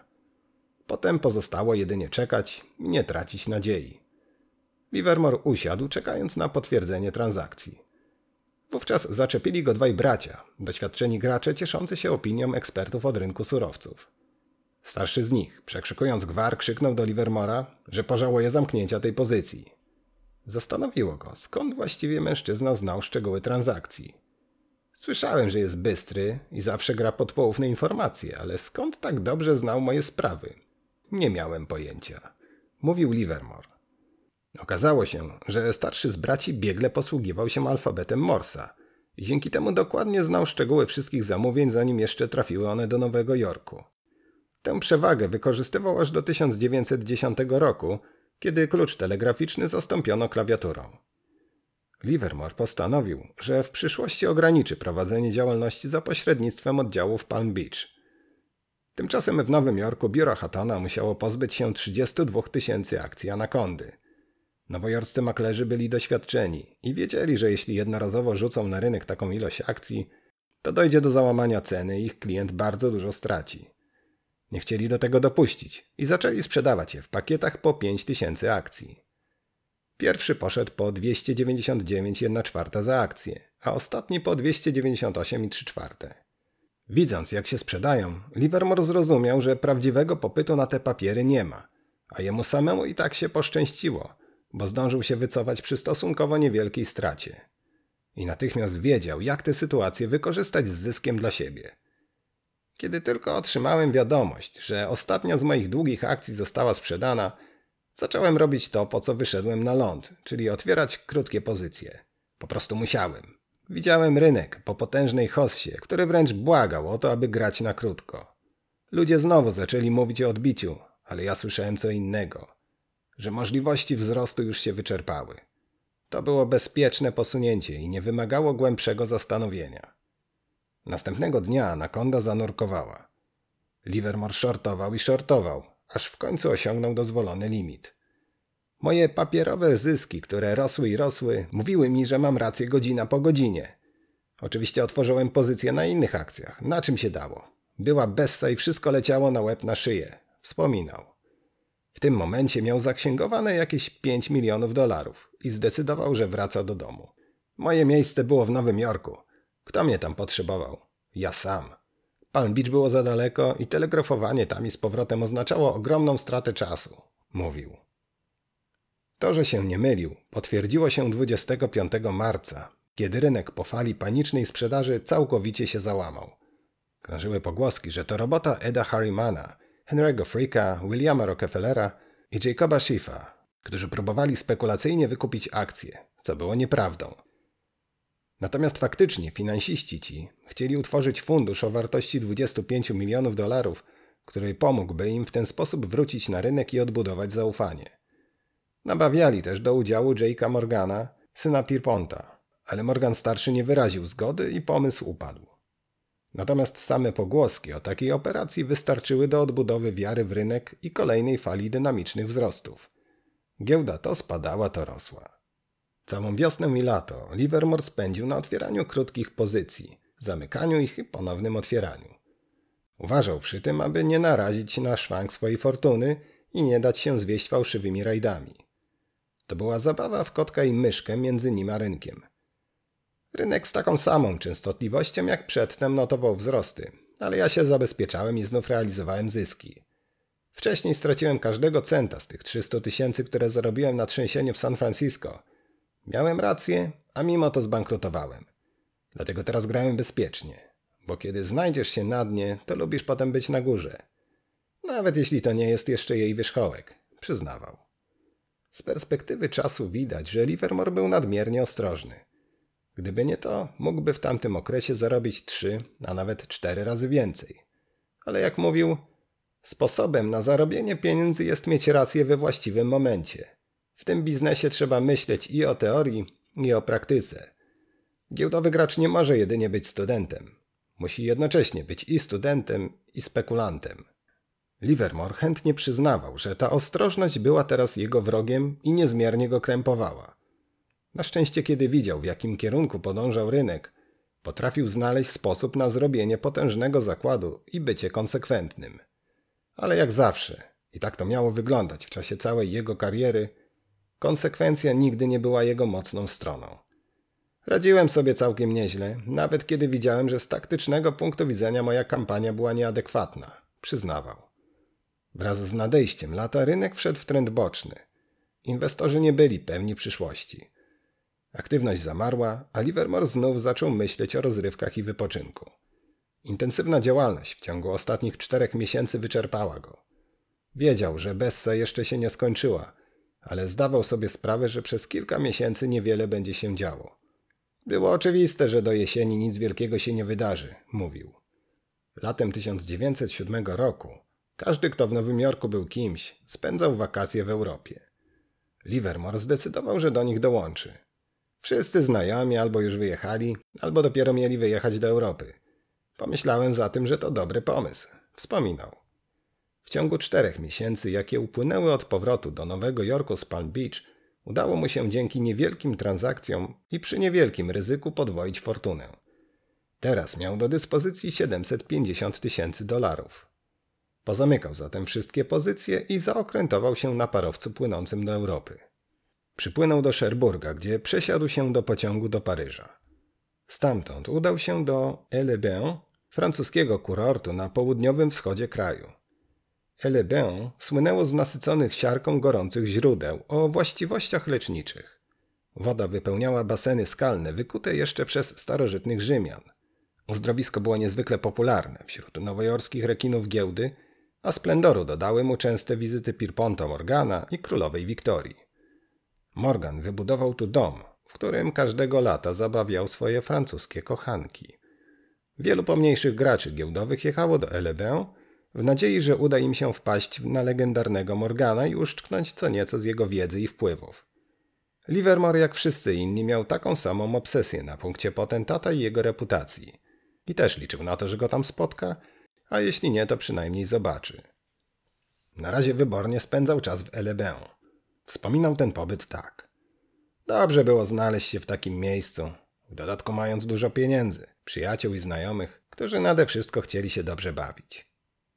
Potem pozostało jedynie czekać i nie tracić nadziei. Livermore usiadł, czekając na potwierdzenie transakcji. Wówczas zaczepili go dwaj bracia, doświadczeni gracze cieszący się opinią ekspertów od rynku surowców. Starszy z nich, przekrzykując gwar, krzyknął do Livermora, że pożałuje zamknięcia tej pozycji. Zastanowiło go, skąd właściwie mężczyzna znał szczegóły transakcji. Słyszałem, że jest bystry i zawsze gra pod poufne informacje, ale skąd tak dobrze znał moje sprawy? Nie miałem pojęcia. Mówił Livermore. Okazało się, że starszy z braci biegle posługiwał się alfabetem Morsa i dzięki temu dokładnie znał szczegóły wszystkich zamówień, zanim jeszcze trafiły one do Nowego Jorku. Tę przewagę wykorzystywał aż do 1910 roku, kiedy klucz telegraficzny zastąpiono klawiaturą. Livermore postanowił, że w przyszłości ograniczy prowadzenie działalności za pośrednictwem oddziału w Palm Beach. Tymczasem w Nowym Jorku biuro Hattona musiało pozbyć się 32 tysięcy akcji Anakondy. Nowojorscy maklerzy byli doświadczeni i wiedzieli, że jeśli jednorazowo rzucą na rynek taką ilość akcji, to dojdzie do załamania ceny i ich klient bardzo dużo straci. Nie chcieli do tego dopuścić i zaczęli sprzedawać je w pakietach po 5000 akcji. Pierwszy poszedł po 299,1 czwarta za akcję, a ostatni po 298,3 czwarte. Widząc, jak się sprzedają, Livermore zrozumiał, że prawdziwego popytu na te papiery nie ma, a jemu samemu i tak się poszczęściło, bo zdążył się wycofać przy stosunkowo niewielkiej stracie. I natychmiast wiedział, jak tę sytuację wykorzystać z zyskiem dla siebie. Kiedy tylko otrzymałem wiadomość, że ostatnia z moich długich akcji została sprzedana, zacząłem robić to, po co wyszedłem na ląd, czyli otwierać krótkie pozycje. Po prostu musiałem. Widziałem rynek po potężnej hossie, który wręcz błagał o to, aby grać na krótko. Ludzie znowu zaczęli mówić o odbiciu, ale ja słyszałem co innego. Że możliwości wzrostu już się wyczerpały. To było bezpieczne posunięcie i nie wymagało głębszego zastanowienia. Następnego dnia anakonda zanurkowała. Livermore shortował i shortował, aż w końcu osiągnął dozwolony limit. Moje papierowe zyski, które rosły i rosły, mówiły mi, że mam rację godzina po godzinie. Oczywiście otworzyłem pozycję na innych akcjach, na czym się dało. Była bessa i wszystko leciało na łeb na szyję. Wspominał. W tym momencie miał zaksięgowane jakieś 5 milionów dolarów i zdecydował, że wraca do domu. Moje miejsce było w Nowym Jorku. Kto mnie tam potrzebował? Ja sam. Palm Beach było za daleko i telegrafowanie tam i z powrotem oznaczało ogromną stratę czasu, mówił. To, że się nie mylił, potwierdziło się 25 marca, kiedy rynek po fali panicznej sprzedaży całkowicie się załamał. Krążyły pogłoski, że to robota Eda Harrimana, Henry'ego Freaka, Williama Rockefellera i Jacoba Schiffa, którzy próbowali spekulacyjnie wykupić akcje, co było nieprawdą. Natomiast faktycznie finansiści ci chcieli utworzyć fundusz o wartości 25 milionów dolarów, który pomógłby im w ten sposób wrócić na rynek i odbudować zaufanie. Nabawiali też do udziału Jake'a Morgana, syna Pierponta, ale Morgan starszy nie wyraził zgody i pomysł upadł. Natomiast same pogłoski o takiej operacji wystarczyły do odbudowy wiary w rynek i kolejnej fali dynamicznych wzrostów. Giełda to spadała, to rosła. Całą wiosnę i lato Livermore spędził na otwieraniu krótkich pozycji, zamykaniu ich i ponownym otwieraniu. Uważał przy tym, aby nie narazić na szwank swojej fortuny i nie dać się zwieść fałszywymi rajdami. To była zabawa w kotka i myszkę między nim a rynkiem. Rynek z taką samą częstotliwością jak przedtem notował wzrosty, ale ja się zabezpieczałem i znów realizowałem zyski. Wcześniej straciłem każdego centa z tych 300 tysięcy, które zarobiłem na trzęsieniu w San Francisco. Miałem rację, a mimo to zbankrutowałem. Dlatego teraz grałem bezpiecznie, bo kiedy znajdziesz się na dnie, to lubisz potem być na górze. Nawet jeśli to nie jest jeszcze jej wierzchołek, przyznawał. Z perspektywy czasu widać, że Livermore był nadmiernie ostrożny. Gdyby nie to, mógłby w tamtym okresie zarobić trzy, a nawet cztery razy więcej. Ale jak mówił, sposobem na zarobienie pieniędzy jest mieć rację we właściwym momencie. W tym biznesie trzeba myśleć i o teorii, i o praktyce. Giełdowy gracz nie może jedynie być studentem. Musi jednocześnie być i studentem, i spekulantem. Livermore chętnie przyznawał, że ta ostrożność była teraz jego wrogiem i niezmiernie go krępowała. Na szczęście, kiedy widział, w jakim kierunku podążał rynek, potrafił znaleźć sposób na zrobienie potężnego zakładu i bycie konsekwentnym. Ale jak zawsze, i tak to miało wyglądać w czasie całej jego kariery, konsekwencja nigdy nie była jego mocną stroną. Radziłem sobie całkiem nieźle, nawet kiedy widziałem, że z taktycznego punktu widzenia moja kampania była nieadekwatna, przyznawał. Wraz z nadejściem lata rynek wszedł w trend boczny. Inwestorzy nie byli pewni przyszłości. Aktywność zamarła, a Livermore znów zaczął myśleć o rozrywkach i wypoczynku. Intensywna działalność w ciągu ostatnich czterech miesięcy wyczerpała go. Wiedział, że Bessa jeszcze się nie skończyła ale zdawał sobie sprawę, że przez kilka miesięcy niewiele będzie się działo. Było oczywiste, że do jesieni nic wielkiego się nie wydarzy, mówił. Latem 1907 roku każdy, kto w Nowym Jorku był kimś, spędzał wakacje w Europie. Livermore zdecydował, że do nich dołączy. Wszyscy znajomi albo już wyjechali, albo dopiero mieli wyjechać do Europy. Pomyślałem zatem, że to dobry pomysł. Wspominał. W ciągu czterech miesięcy, jakie upłynęły od powrotu do Nowego Jorku z Palm Beach, udało mu się dzięki niewielkim transakcjom i przy niewielkim ryzyku podwoić fortunę. Teraz miał do dyspozycji 750 tysięcy dolarów. Pozamykał zatem wszystkie pozycje i zaokrętował się na parowcu płynącym do Europy. Przypłynął do Cherburga, gdzie przesiadł się do pociągu do Paryża. Stamtąd udał się do Elebin, francuskiego kurortu na południowym wschodzie kraju. Elebin słynęło z nasyconych siarką gorących źródeł o właściwościach leczniczych. Woda wypełniała baseny skalne wykute jeszcze przez starożytnych Rzymian. Uzdrowisko było niezwykle popularne wśród nowojorskich rekinów giełdy, a splendoru dodały mu częste wizyty Pierponta Morgana i królowej Wiktorii. Morgan wybudował tu dom, w którym każdego lata zabawiał swoje francuskie kochanki. Wielu pomniejszych graczy giełdowych jechało do Elebin w nadziei, że uda im się wpaść na legendarnego Morgana i uszczknąć co nieco z jego wiedzy i wpływów. Livermore, jak wszyscy inni, miał taką samą obsesję na punkcie potentata i jego reputacji. I też liczył na to, że go tam spotka, a jeśli nie, to przynajmniej zobaczy. Na razie wybornie spędzał czas w Elebin. Wspominał ten pobyt tak. Dobrze było znaleźć się w takim miejscu, w dodatku mając dużo pieniędzy, przyjaciół i znajomych, którzy nade wszystko chcieli się dobrze bawić.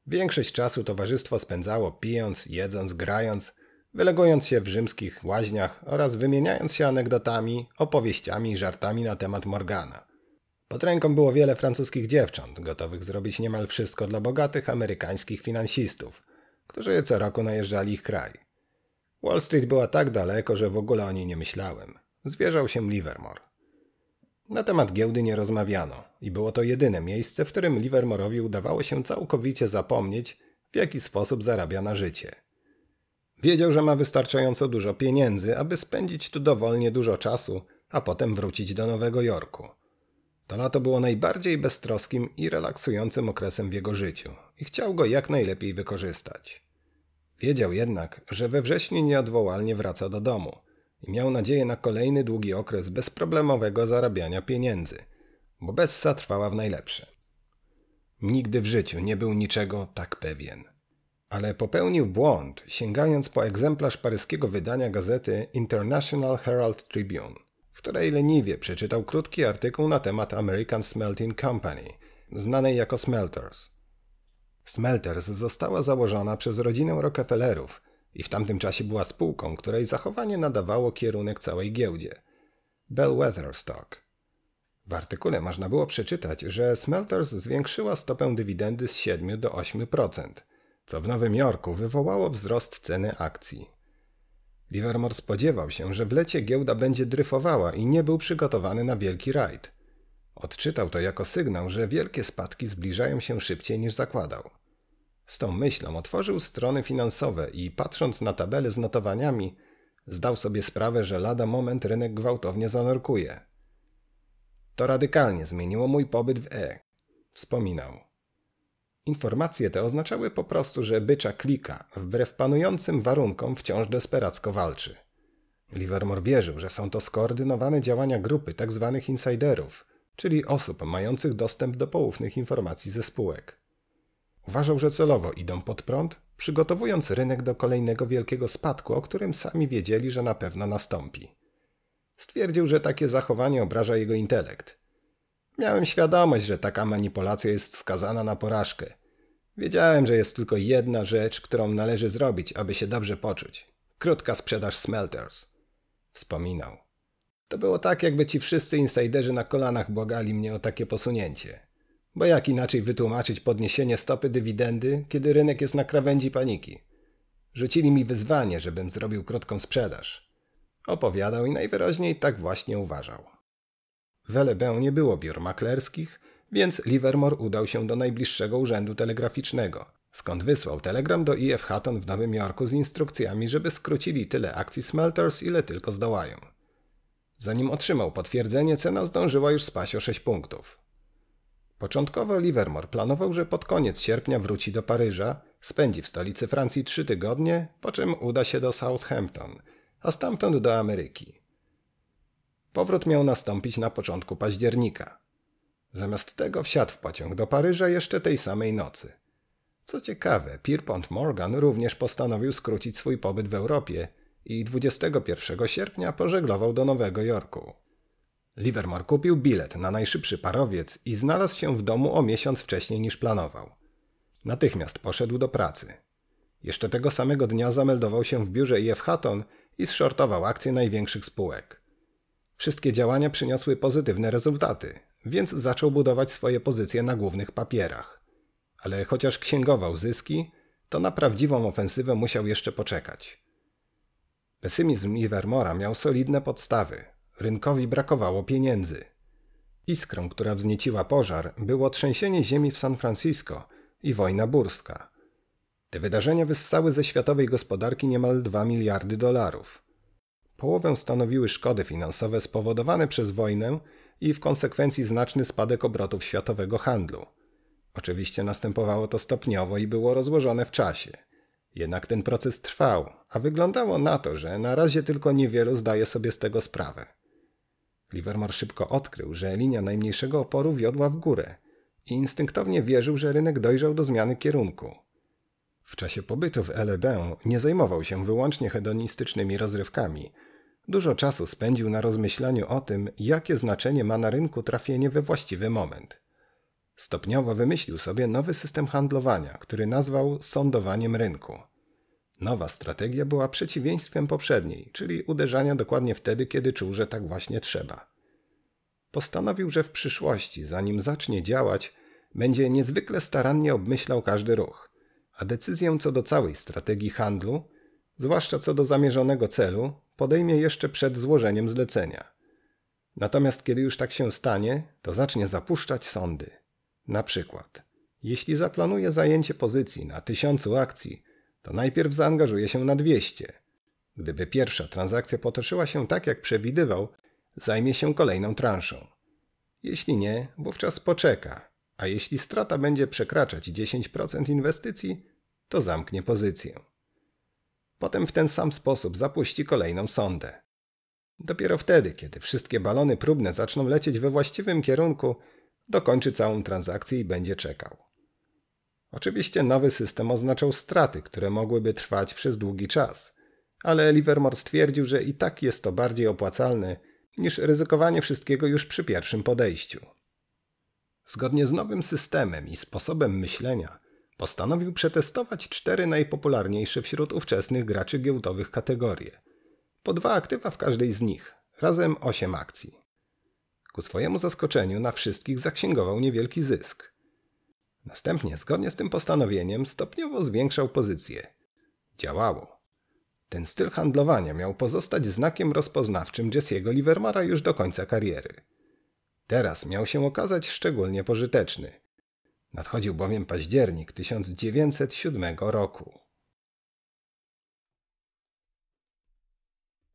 Większość czasu towarzystwo spędzało pijąc, jedząc, grając, wylegując się w rzymskich łaźniach oraz wymieniając się anegdotami, opowieściami i żartami na temat Morgana. Pod ręką było wiele francuskich dziewcząt, gotowych zrobić niemal wszystko dla bogatych amerykańskich finansistów, którzy co roku najeżdżali ich kraj. Wall Street była tak daleko, że w ogóle o niej nie myślałem. Zwierzał się Livermore. Na temat giełdy nie rozmawiano i było to jedyne miejsce, w którym Livermore'owi udawało się całkowicie zapomnieć, w jaki sposób zarabia na życie. Wiedział, że ma wystarczająco dużo pieniędzy, aby spędzić tu dowolnie dużo czasu, a potem wrócić do Nowego Jorku. To lato było najbardziej beztroskim i relaksującym okresem w jego życiu i chciał go jak najlepiej wykorzystać. Wiedział jednak, że we wrześniu nieodwołalnie wraca do domu i miał nadzieję na kolejny długi okres bezproblemowego zarabiania pieniędzy, bo Bessa trwała w najlepsze. Nigdy w życiu nie był niczego tak pewien. Ale popełnił błąd, sięgając po egzemplarz paryskiego wydania gazety International Herald Tribune, w której leniwie przeczytał krótki artykuł na temat American Smelting Company, znanej jako Smelters. Smelters została założona przez rodzinę Rockefellerów i w tamtym czasie była spółką, której zachowanie nadawało kierunek całej giełdzie. Bellwether Stock. W artykule można było przeczytać, że Smelters zwiększyła stopę dywidendy z 7 do 8%, co w Nowym Jorku wywołało wzrost ceny akcji. Livermore spodziewał się, że w lecie giełda będzie dryfowała i nie był przygotowany na wielki rajd. Odczytał to jako sygnał, że wielkie spadki zbliżają się szybciej niż zakładał. Z tą myślą otworzył strony finansowe i patrząc na tabelę z notowaniami, zdał sobie sprawę, że lada moment rynek gwałtownie zanurkuje. To radykalnie zmieniło mój pobyt w E. Wspominał. Informacje te oznaczały po prostu, że bycza klika, wbrew panującym warunkom wciąż desperacko walczy. Livermore wierzył, że są to skoordynowane działania grupy tzw. Tak insiderów, czyli osób mających dostęp do poufnych informacji ze spółek. Uważał, że celowo idą pod prąd, przygotowując rynek do kolejnego wielkiego spadku, o którym sami wiedzieli, że na pewno nastąpi. Stwierdził, że takie zachowanie obraża jego intelekt. Miałem świadomość, że taka manipulacja jest skazana na porażkę. Wiedziałem, że jest tylko jedna rzecz, którą należy zrobić, aby się dobrze poczuć. Krótka sprzedaż smelters. Wspominał. To było tak, jakby ci wszyscy insiderzy na kolanach błagali mnie o takie posunięcie. Bo jak inaczej wytłumaczyć podniesienie stopy dywidendy, kiedy rynek jest na krawędzi paniki? Rzucili mi wyzwanie, żebym zrobił krótką sprzedaż. Opowiadał i najwyraźniej tak właśnie uważał. W Elebę nie było biur maklerskich, więc Livermore udał się do najbliższego urzędu telegraficznego, skąd wysłał telegram do IF Hutton w Nowym Jorku z instrukcjami, żeby skrócili tyle akcji Smelters, ile tylko zdołają. Zanim otrzymał potwierdzenie, cena zdążyła już spaść o 6 punktów. Początkowo Livermore planował, że pod koniec sierpnia wróci do Paryża, spędzi w stolicy Francji trzy tygodnie, po czym uda się do Southampton, a stamtąd do Ameryki. Powrót miał nastąpić na początku października. Zamiast tego wsiadł w pociąg do Paryża jeszcze tej samej nocy. Co ciekawe, Pierpont Morgan również postanowił skrócić swój pobyt w Europie i 21 sierpnia pożeglował do Nowego Jorku. Livermore kupił bilet na najszybszy parowiec i znalazł się w domu o miesiąc wcześniej niż planował. Natychmiast poszedł do pracy. Jeszcze tego samego dnia zameldował się w biurze IF Hutton i zshortował akcje największych spółek. Wszystkie działania przyniosły pozytywne rezultaty, więc zaczął budować swoje pozycje na głównych papierach. Ale chociaż księgował zyski, to na prawdziwą ofensywę musiał jeszcze poczekać. Pesymizm Livermora miał solidne podstawy. Rynkowi brakowało pieniędzy. Iskrą, która wznieciła pożar, było trzęsienie ziemi w San Francisco i wojna burska. Te wydarzenia wyssały ze światowej gospodarki niemal 2 miliardy dolarów. Połowę stanowiły szkody finansowe spowodowane przez wojnę i w konsekwencji znaczny spadek obrotów światowego handlu. Oczywiście następowało to stopniowo i było rozłożone w czasie. Jednak ten proces trwał, a wyglądało na to, że na razie tylko niewielu zdaje sobie z tego sprawę. Livermore szybko odkrył, że linia najmniejszego oporu wiodła w górę i instynktownie wierzył, że rynek dojrzał do zmiany kierunku. W czasie pobytu w LeBę nie zajmował się wyłącznie hedonistycznymi rozrywkami. Dużo czasu spędził na rozmyślaniu o tym, jakie znaczenie ma na rynku trafienie we właściwy moment. Stopniowo wymyślił sobie nowy system handlowania, który nazwał sądowaniem rynku. Nowa strategia była przeciwieństwem poprzedniej, czyli uderzania dokładnie wtedy, kiedy czuł, że tak właśnie trzeba. Postanowił, że w przyszłości, zanim zacznie działać, będzie niezwykle starannie obmyślał każdy ruch, a decyzję co do całej strategii handlu, zwłaszcza co do zamierzonego celu, podejmie jeszcze przed złożeniem zlecenia. Natomiast kiedy już tak się stanie, to zacznie zapuszczać sądy. Na przykład, jeśli zaplanuje zajęcie pozycji na tysiącu akcji, to najpierw zaangażuje się na 200. Gdyby pierwsza transakcja potoczyła się tak, jak przewidywał, zajmie się kolejną transzą. Jeśli nie, wówczas poczeka, a jeśli strata będzie przekraczać 10% inwestycji, to zamknie pozycję. Potem w ten sam sposób zapuści kolejną sondę. Dopiero wtedy, kiedy wszystkie balony próbne zaczną lecieć we właściwym kierunku, dokończy całą transakcję i będzie czekał. Oczywiście nowy system oznaczał straty, które mogłyby trwać przez długi czas, ale Livermore stwierdził, że i tak jest to bardziej opłacalne niż ryzykowanie wszystkiego już przy pierwszym podejściu. Zgodnie z nowym systemem i sposobem myślenia, postanowił przetestować cztery najpopularniejsze wśród ówczesnych graczy giełdowych kategorie. Po dwa aktywa w każdej z nich, razem osiem akcji. Ku swojemu zaskoczeniu na wszystkich zaksięgował niewielki zysk. Następnie, zgodnie z tym postanowieniem, stopniowo zwiększał pozycję. Działało. Ten styl handlowania miał pozostać znakiem rozpoznawczym Jesse'ego Livermara już do końca kariery. Teraz miał się okazać szczególnie pożyteczny. Nadchodził bowiem październik 1907 roku.